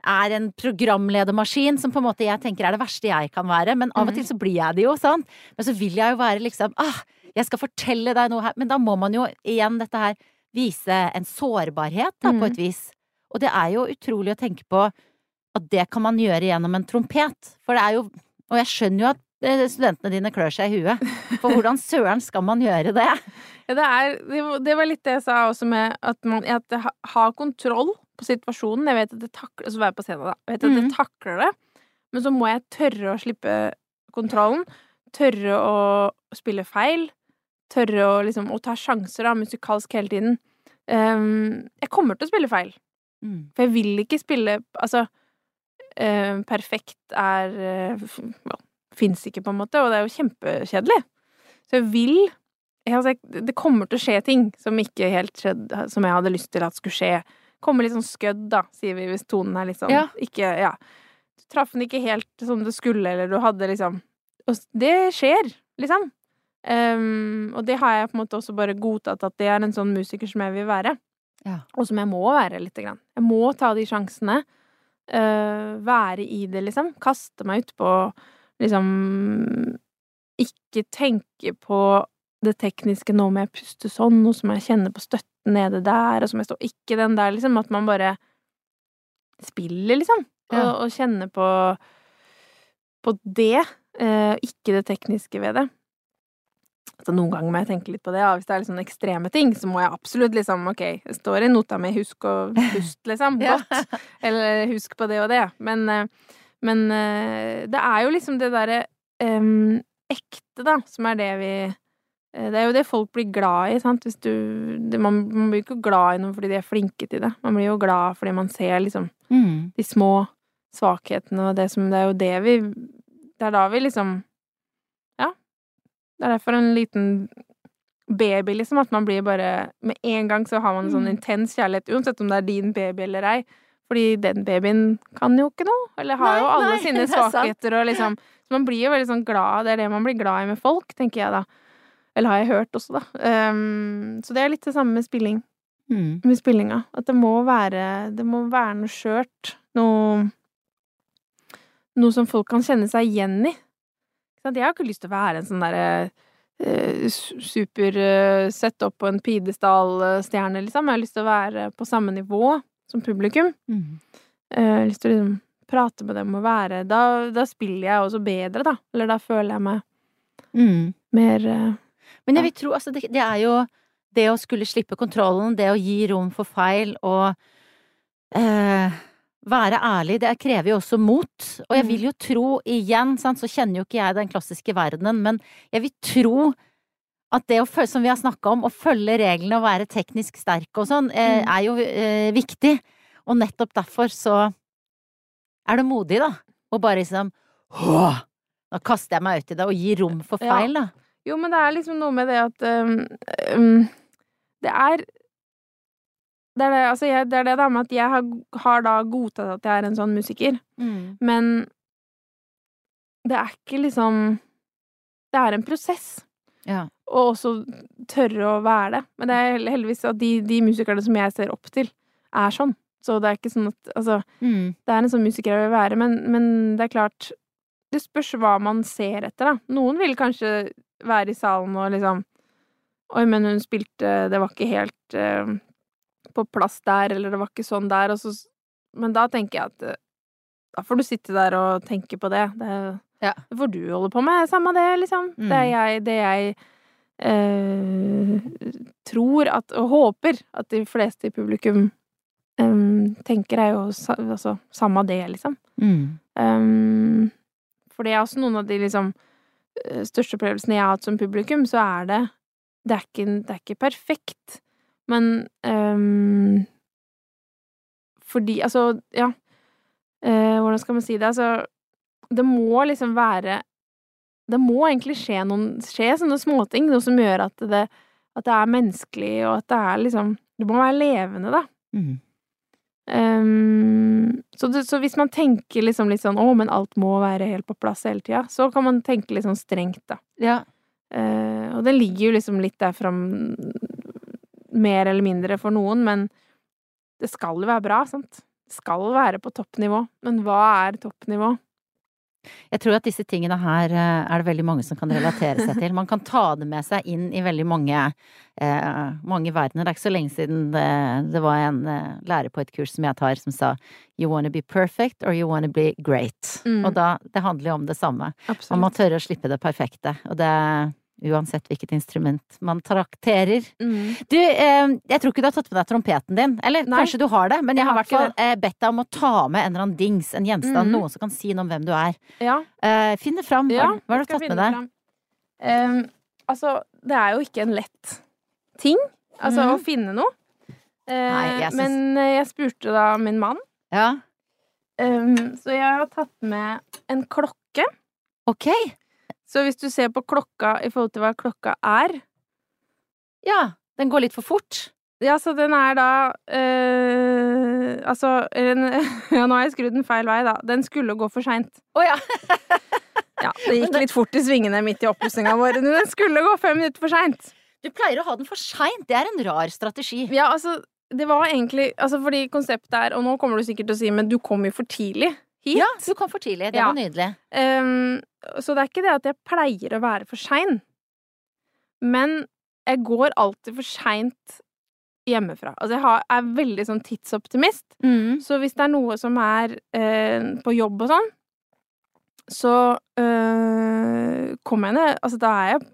er en programledermaskin som på en måte jeg tenker er det verste jeg kan være, men av og Mhm. til så blir jeg det jo, sant? Men så vil jeg jo være liksom ah, jeg skal fortelle deg noe her, men da må man jo igjen dette her vise en sårbarhet, da, på Mhm. et vis. Og det er jo utrolig å tenke på at det kan man gjøre gjennom en trompet, for det er jo Og jeg skjønner jo at studentene dine klør seg i huet, for hvordan søren skal man gjøre det? <laughs> Ja, det, er, det var- litt det jeg sa også med at man at jeg ha- kontroll på situasjonen. Jeg vet at det takler altså være på scenen, da. Jeg vet at jeg takler det, men så må jeg tørre å slippe kontrollen. Tørre å spille feil. Tørre å liksom Å ta sjanser, da, musikalsk hele tiden. Um, jeg kommer til å spille feil. Mm. For jeg vil ikke spille Altså, eh, perfekt er uh, Fins ikke, på en måte, og det er jo kjempekjedelig. Så jeg vil altså, Det kommer til å skje ting som ikke helt skjedde Som jeg hadde lyst til at skulle skje. Komme litt sånn skødd, da, sier vi hvis tonen er litt sånn Ja. Ikke Ja. Du traff den ikke helt som du skulle, eller du hadde liksom Og det skjer, liksom. Um, og det har jeg på en måte også bare godtatt at det er en sånn musiker som jeg vil være. Ja. Og som jeg må være, lite grann. Jeg må ta de sjansene. Uh, være i det, liksom. Kaste meg utpå liksom Ikke tenke på det tekniske nå må jeg puste sånn, noe som jeg kjenner på støtten nede der, og som jeg står Ikke den der, liksom. At man bare spiller, liksom. Og, Ja. og kjenner på på det, eh, ikke det tekniske ved det. Altså, noen ganger må jeg tenke litt på det. Ja. Hvis det er sånn ekstreme ting, så må jeg absolutt liksom Ok, det står i nota mi 'husk å <laughs> puste', liksom. Godt. Eller 'husk på det og det'. Men, eh, men uh, det er jo liksom det derre um, ekte, da, som er det vi uh, Det er jo det folk blir glad i, sant. Hvis du det, man, man blir ikke glad i noe fordi de er flinke til det. Man blir jo glad fordi man ser liksom Mm. de små svakhetene og det som Det er jo det vi Det er da vi liksom Ja. Det er derfor en liten baby, liksom, at man blir bare Med en gang så har man en sånn Mm. intens kjærlighet, uansett om det er din baby eller ei. Fordi den babyen kan jo ikke noe, eller har Nei, jo alle nei, <laughs> sine er svakheter og liksom Så man blir jo veldig sånn glad, det er det man blir glad i med folk, tenker jeg da. Eller har jeg hørt også, da. Um, så det er litt det samme med spilling Mm. med spillinga. At det må være Det må være noe skjørt. Noe Noe som folk kan kjenne seg igjen i. Jeg har ikke lyst til å være en sånn derre eh, super uh, sett opp på en pidestallstjerne, liksom. Jeg har lyst til å være på samme nivå som publikum. Mm. Eh, Jeg har lyst til å liksom prate med dem og være Da, da spiller jeg også bedre, da. Eller da føler jeg meg Mm. mer eh, Men jeg vil tro, altså det, det er jo det å skulle slippe kontrollen, det å gi rom for feil og eh, være ærlig, det krever jo også mot. Og jeg Mm. vil jo tro, igjen, sant, så kjenner jo ikke jeg den klassiske verdenen, men jeg vil tro at det å som vi har snakka om, å følge reglene og være teknisk sterk og sånn, eh, Mm. er jo eh, viktig. Og nettopp derfor så er det modig, da. Å bare liksom Åh! Da kaster jeg meg ut i det og gir rom for feil, da. Jo, men det er liksom noe med det at um, um, Det er det er det, altså jeg, det er det da med at jeg har, har da godtatt at jeg er en sånn musiker, men det er ikke liksom Det er en prosess. Ja. Og også tørre å være det. Men det er heldigvis at de, de musikerne som jeg ser opp til, er sånn. Så det er ikke sånn at Altså, Mm. det er en sånn musiker jeg vil være, men, men det er klart Det spørs hva man ser etter, da. Noen vil kanskje være i salen og liksom Oi, men hun spilte Det var ikke helt uh, på plass der, eller det var ikke sånn der, og så Men da tenker jeg at eh, da får du sitte der og tenke på det. Det, Ja. får du holde på med. Samme det, liksom. Mm. Det er jeg, det jeg eh, tror at, og håper at de fleste i publikum em, tenker, er jo altså, samme det, liksom. Mm. Um, for det er også noen av de liksom eh, største opplevelsene jeg har hatt som publikum, så er det Det er ikke, det er ikke perfekt, men um, Fordi Altså, ja Uh, Hvordan skal man si det? Altså, det må liksom være Det må egentlig skje noen Skje sånne småting, noe som gjør at det, at det er menneskelig, og at det er liksom Det må være levende, da. Mm. Um, så, det, så hvis man tenker liksom litt sånn 'Å, men alt må være helt på plass hele tida', så kan man tenke litt sånn strengt, da. Ja. Uh, og det ligger jo liksom litt der fram mer eller mindre for noen, men det skal jo være bra, sant? Det skal være på toppnivå. Men hva er toppnivå? Jeg tror at disse tingene her eh, er det veldig mange som kan relatere seg til. Man kan ta det med seg inn i veldig mange, eh, mange verdener. Det er ikke så lenge siden det, det var en eh, lærer på et kurs som jeg tar, som sa You wanna be perfect or you wanna be great. Mm. Og da, det handler jo om det samme. Man må tørre å slippe det perfekte. Og det uansett hvilket instrument man trakterer. Mm. Du, eh, jeg tror ikke du har tatt med deg trompeten din. Eller Nei. kanskje du har det, men jeg Jeg har i hvert fall eh, bedt deg om å ta med en eller annen dings, en gjenstand, mm. noen som kan si noe om hvem du er. Ja. Eh, finn det fram. Ja, hva, har du tatt med deg? Ehm, altså, det er jo ikke en lett ting, altså, mm. å finne noe. Eh, Nei, jeg syns- Men eh, jeg spurte da min mann, Ja, Um, så jeg har tatt med en klokke. ok. Så hvis du ser på klokka i forhold til hva klokka er Ja, den går litt for fort. Ja, så den er da øh, Altså en, <laughs> Ja, nå har jeg skrudd den feil vei, da. Den skulle gå for seint. Å ja. <laughs> Ja, det gikk litt fort i svingene midt i oppussinga vår. Men den skulle gå fem minutter for seint. Du pleier å ha den for seint. Det er en rar strategi. Ja, altså, det var egentlig Altså, fordi konseptet er Og nå kommer du sikkert til å si, men du kom jo for tidlig hit. Ja, du kom for tidlig. Det Ja. var nydelig. Um, så det er ikke det at jeg pleier å være for sein. Men jeg går alltid for seint hjemmefra. Altså, jeg har, er veldig sånn tidsoptimist. Mm. Så hvis det er noe som er eh, på jobb og sånn, så eh, kommer jeg ned Altså, da er jeg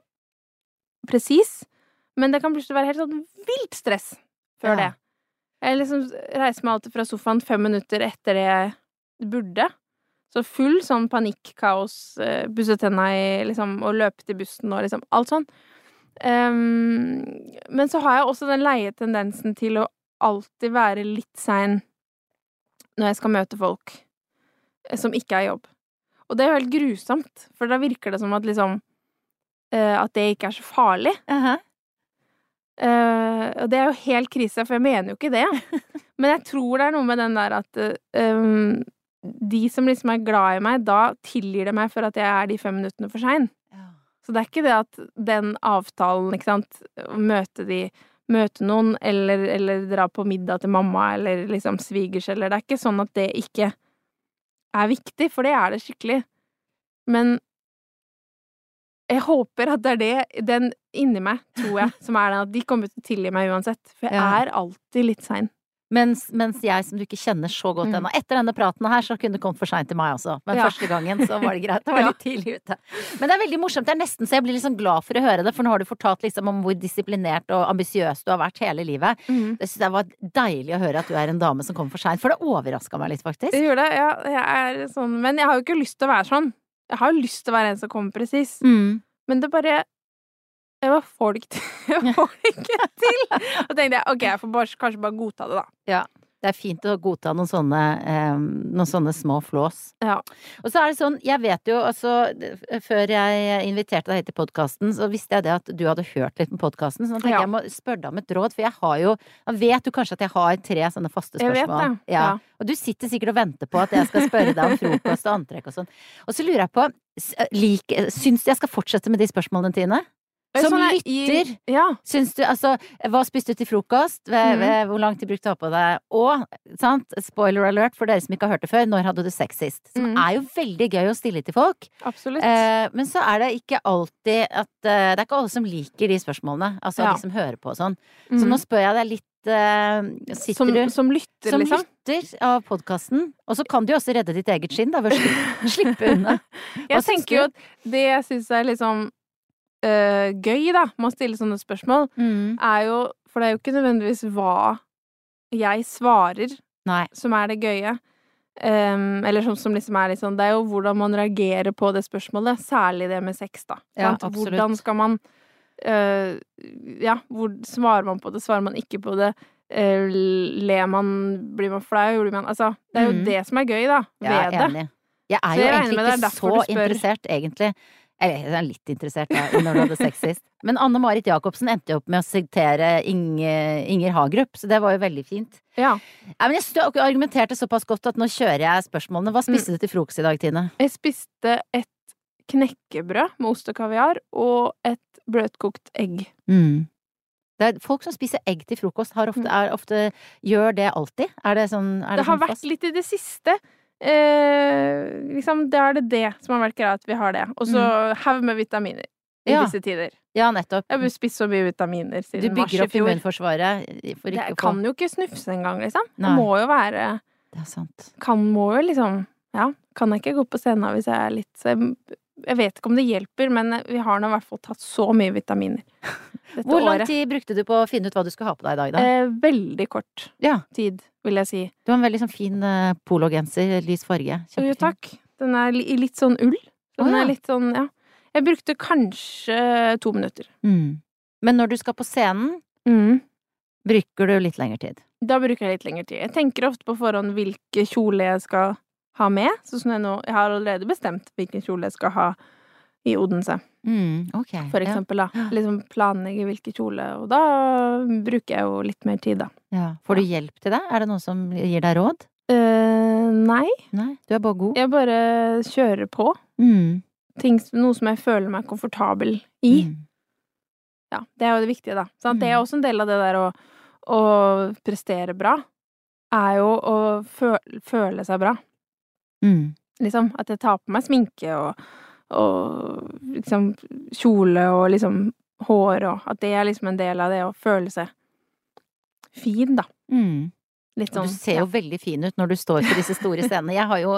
presis, men det kan plutselig være helt sånn vilt stress før Ja. det. Jeg liksom reiser meg alltid fra sofaen fem minutter etter det jeg burde. Så full sånn panikkaos, eh, pusse tenna i liksom, og løpe til bussen og liksom alt sånn. Um, men så har jeg også den leie tendensen til å alltid være litt sein når jeg skal møte folk eh, som ikke er jobb. Og det er jo helt grusomt, for da virker det som at liksom uh, At det ikke er så farlig. Uh -huh. uh, og det er jo helt krise, for jeg mener jo ikke det. <laughs> Men jeg tror det er noe med den der at um, de som liksom er glad i meg, da tilgir det meg for at jeg er de fem minuttene for sein. Ja. Så det er ikke det at den avtalen, ikke sant, å møte de Møte noen, eller, eller dra på middag til mamma, eller liksom svigers, eller Det er ikke sånn at det ikke er viktig, for det er det skikkelig. Men jeg håper at det er det, den inni meg, tror jeg, <laughs> som er den at de kommer til å tilgi meg uansett. For jeg Ja. er alltid litt sein. Mens, mens jeg som du ikke kjenner så godt Mm. ennå Etter denne praten her så kunne det kommet for seint til meg også. Men Ja. første gangen så var det greit. Det var <laughs> litt tidlig ute. Men det er veldig morsomt. Det er nesten så jeg blir sånn glad for å høre det, for nå har du fortalt liksom om hvor disiplinert og ambisiøs du har vært hele livet. Mm. Det syns jeg var deilig å høre at du er en dame som kommer for seint, for det overraska meg litt, faktisk. Det gjorde det, ja. Jeg er sånn Men jeg har jo ikke lyst til å være sånn. Jeg har jo lyst til å være en som kommer presis. Mm. Men det bare Jeg var får ikke til. <laughs> Jeg får det ikke til! Og tenkte jeg ok, jeg får bare, kanskje bare godta det, da. Det er fint å godta noen sånne, eh, noen sånne små flås. Ja. Og så er det sånn, jeg vet jo altså Før jeg inviterte deg hit til podkasten, så visste jeg det at du hadde hørt litt på podkasten, så nå tenker Ja. jeg jeg må spørre deg om et råd, for jeg har jo Da vet du kanskje at jeg har tre sånne faste Jeg vet spørsmål. det. Ja. Ja. Og du sitter sikkert og venter på at jeg skal spørre deg om frokost og antrekk og sånn. Og så lurer jeg på like, Syns du jeg skal fortsette med de spørsmålene, Tine? Som Sånn lytter. Ja. Syns du, altså, hva spiste du til frokost? Ved, Mhm. ved, hvor lang tid brukte du å ha på deg? Og, sant, spoiler alert for dere som ikke har hørt det før, når hadde du sex sist? Som mm. er jo veldig gøy å stille til folk. Absolutt. Eh, men så er det ikke alltid at eh, Det er ikke alle som liker de spørsmålene. Altså Ja. de som hører på og sånn. Så Mhm. nå spør jeg deg litt eh, Sitter som, du som lytter, som liksom. lytter av podkasten? Og så kan du jo også redde ditt eget skinn, da, ved å <laughs> slippe, unna. Jeg tenker jo at det jeg syns er liksom øh, gøy, da, med å stille sånne spørsmål, Mm. er jo For det er jo ikke nødvendigvis hva jeg svarer Nei. som er det gøye. Um, eller som, som liksom er litt sånn Det er jo hvordan man reagerer på det spørsmålet. Særlig det med sex, da. Ja, Hvordan skal man uh, Ja, hvor svarer man på det? Svarer man ikke på det? Uh, ler man? Blir man flau? Blir man Altså, det er jo mm. det som er gøy, da. Jeg er det. Jeg er jo egentlig ikke så interessert, egentlig. Jeg er litt interessert da, i når du hadde sex sist. Men Anne Marit Jacobsen endte jo opp med å sitere Inge, Inger Hagerup, så det var jo veldig fint. Ja. ja men jeg argumenterte såpass godt at nå kjører jeg spørsmålene. Hva spiste du til frokost i dag, Tine? Jeg spiste et knekkebrød med ost og kaviar og et bløtkokt egg. Det er folk som spiser egg til frokost, har ofte, er ofte, gjør det alltid? Er det sånn er Det har sånn vært litt i det siste. Eh, liksom, Da er det det som har vært greia, at vi har det. Og så haug med vitaminer i Mm. Ja. disse tider. Ja, nettopp. Jeg har spist så mye vitaminer Du siden mars i bygger opp fjor. immunforsvaret for ikke Jeg å få kan jo ikke snufse engang, liksom. Nei. Det må jo være Det er sant. Kan må jo liksom Ja, kan jeg ikke gå på scenen hvis jeg er litt jeg vet ikke om det hjelper, men vi har nå i hvert fall tatt så mye vitaminer dette Hvor lang året. tid brukte du på å finne ut hva du skulle ha på deg i dag, da? Eh, veldig kort Ja. tid, vil jeg si. Du har en veldig sånn fin uh, pologenser, lys farge. Jo, takk. Den er i litt sånn ull. Den oh, ja. er litt sånn, ja. Jeg brukte kanskje to minutter. Mm. Men når du skal på scenen, bruker du litt lengre tid. Da bruker jeg litt lengre tid. Jeg tenker ofte på forhånd hvilke kjole jeg skal ha med. Sånn som jeg nå Jeg har allerede bestemt hvilken kjole jeg skal ha i Odense, Mm, okay, for eksempel, da. Liksom planlegge hvilken kjole, og da bruker jeg jo litt mer tid, da. Ja. Ja. Får du hjelp til det? Er det noen som gir deg råd? Uh, nei, Nei, du er bare god. jeg bare kjører på. Mm. Ting, noe som jeg føler meg komfortabel i. Mm. Ja, det er jo det viktige, da. Sant? Det er Mm. også en del av det der å, å prestere bra. Er jo å føle, føle seg bra. Mm. Liksom. At jeg tar på meg sminke og, og liksom kjole og liksom hår og At det er liksom en del av det å føle seg fin, da. Mm. Sånn du ser jo veldig fin ut når du står på disse store scenene. Jeg har jo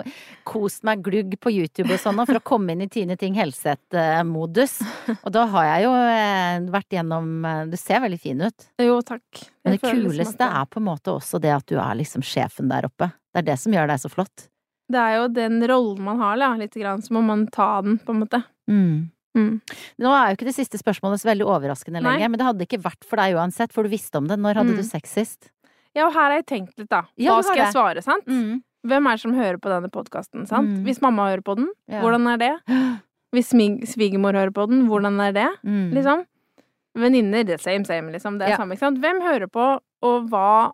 kost meg glugg på YouTube og sånn for å komme inn i Tine Ting Helseth-modus. Og da har jeg jo eh, vært gjennom eh, Du ser veldig fin ut. Jo, takk. Men det kuleste liksom kuleste at er på en måte også det at du er liksom sjefen der oppe. Det er det som gjør deg så flott. Det er jo den rollen man har, da, lite grann. Så må man ta den, på en måte. Mm. Mm. Nå er jo ikke det siste spørsmålet så veldig overraskende Nei. lenger, men det hadde ikke vært for deg uansett, for du visste om det. Når hadde Mm. du sex sist? Ja, og her har jeg tenkt litt, da. Hva ja, skal jeg det. svare, sant? Mm. Hvem er det som hører på denne podkasten, sant? Mm. Hvis mamma hører på den, Ja. hvordan er det? <gasps> Hvis svigermor hører på den, hvordan er det? Mm. Liksom. Venninner, det same, same, liksom. Det er Ja. samme, ikke sant? Hvem hører på, og hva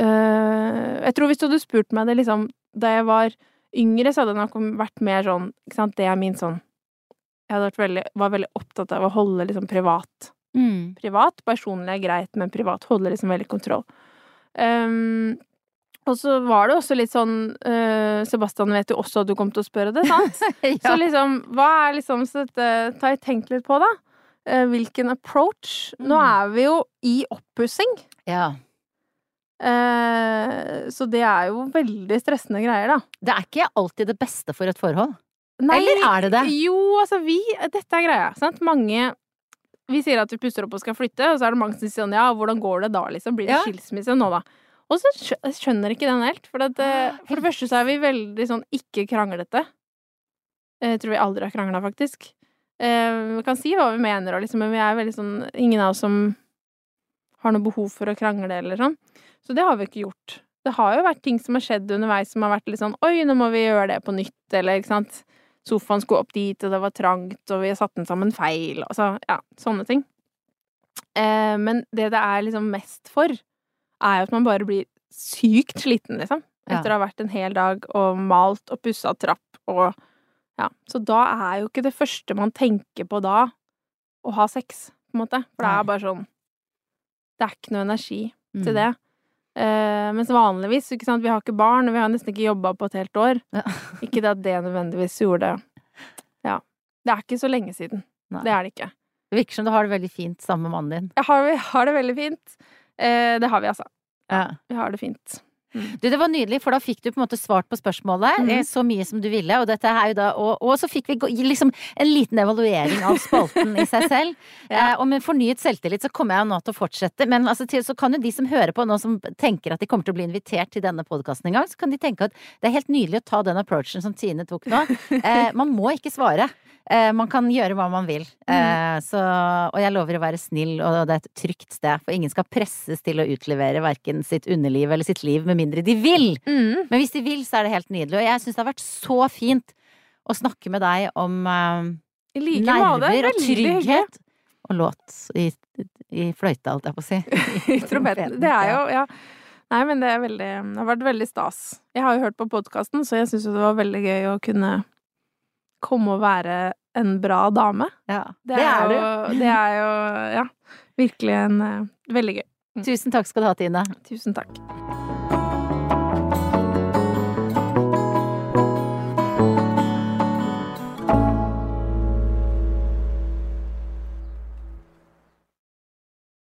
øh, Jeg tror hvis du hadde spurt meg det liksom da jeg var yngre, så hadde det nok vært mer sånn Ikke sant, det er min sånn Jeg veldig, var veldig opptatt av å holde liksom privat. Mm. Privat, personlig er greit, men privat holder liksom veldig kontroll. Um, og så var det også litt sånn uh, Sebastian vet jo også at du kom til å spørre det, sant? <laughs> Så liksom, hva er liksom Så dette Ta jeg tenkt litt på, da. Uh, hvilken approach? Nå Mm. er vi jo i oppussing. ja. Eh, så det er jo veldig stressende greier, da. Det er ikke alltid det beste for et forhold. Nei, Eller er det det? Jo, altså vi Dette er greia, sant. Mange Vi sier at vi pusser opp og skal flytte, og så er det mange som sier sånn ja, hvordan går det da, liksom? Blir det Ja. skilsmisse nå, da? Og så skjø- skjønner ikke den helt. For, at, eh, for det første så er vi veldig sånn ikke kranglete. Jeg tror vi aldri har krangla, faktisk. Eh, vi kan si hva vi mener, liksom, men vi er veldig sånn Ingen av oss som har noe behov for å krangle, eller sånn. Så det har vi ikke gjort. Det har jo vært ting som har skjedd underveis som har vært litt sånn Oi, nå må vi gjøre det på nytt, eller ikke sant. Sofaen skulle opp dit, og det var trangt, og vi har satt den sammen feil, og så ja, sånne ting. Eh, men det det er liksom mest for, er jo at man bare blir sykt sliten, liksom. Ja. Etter å ha vært en hel dag og malt og pussa trapp og Ja. Så da er jo ikke det første man tenker på da, å ha sex, på en måte. For det er bare sånn Det er ikke noe energi Mm. til det. Eh, mens vanligvis, ikke sant, vi har ikke barn, og vi har nesten ikke jobba på et helt år. Ja. <laughs> Ikke det at det nødvendigvis gjorde Ja. Det er ikke så lenge siden. Nei. Det er det ikke. Det virker som du har det veldig fint sammen med mannen din. Jeg har, jeg har det veldig fint. Uh, det har vi, altså. Ja. Vi har det fint. Du, det var nydelig, for da fikk du på en måte svart på spørsmålet Mhm. eh, så mye som du ville, og dette er jo da Og, og så fikk vi gå- liksom en liten evaluering av spalten i seg selv. <laughs> Ja. eh, og med fornyet selvtillit så kommer jeg jo nå til å fortsette, men altså, til, så kan jo de som hører på nå, som tenker at de kommer til å bli invitert til denne podkasten en gang, så kan de tenke at det er helt nydelig å ta den approachen som Tine tok nå. <laughs> Eh, man må ikke svare. Eh, man kan gjøre hva man vil. Eh, så, og jeg lover å være snill, og det er et trygt sted. For ingen skal presses til å utlevere verken sitt underliv eller sitt liv, med mindre de vil. Mm. Men hvis de vil, så er det helt nydelig. Og jeg syns det har vært så fint å snakke med deg om eh, I like nerver og trygghet. Og låt i, i fløyta, holdt jeg på å si. <laughs> I trompeten. Det er jo, ja. Nei, men det er veldig Det har vært veldig stas. Jeg har jo hørt på podkasten, så jeg syns jo det var veldig gøy å kunne komme og være en bra dame. Ja, Det, er, jo Det er jo, ja, virkelig en uh, Veldig gøy. Tusen takk skal du ha, Tine. Tusen takk.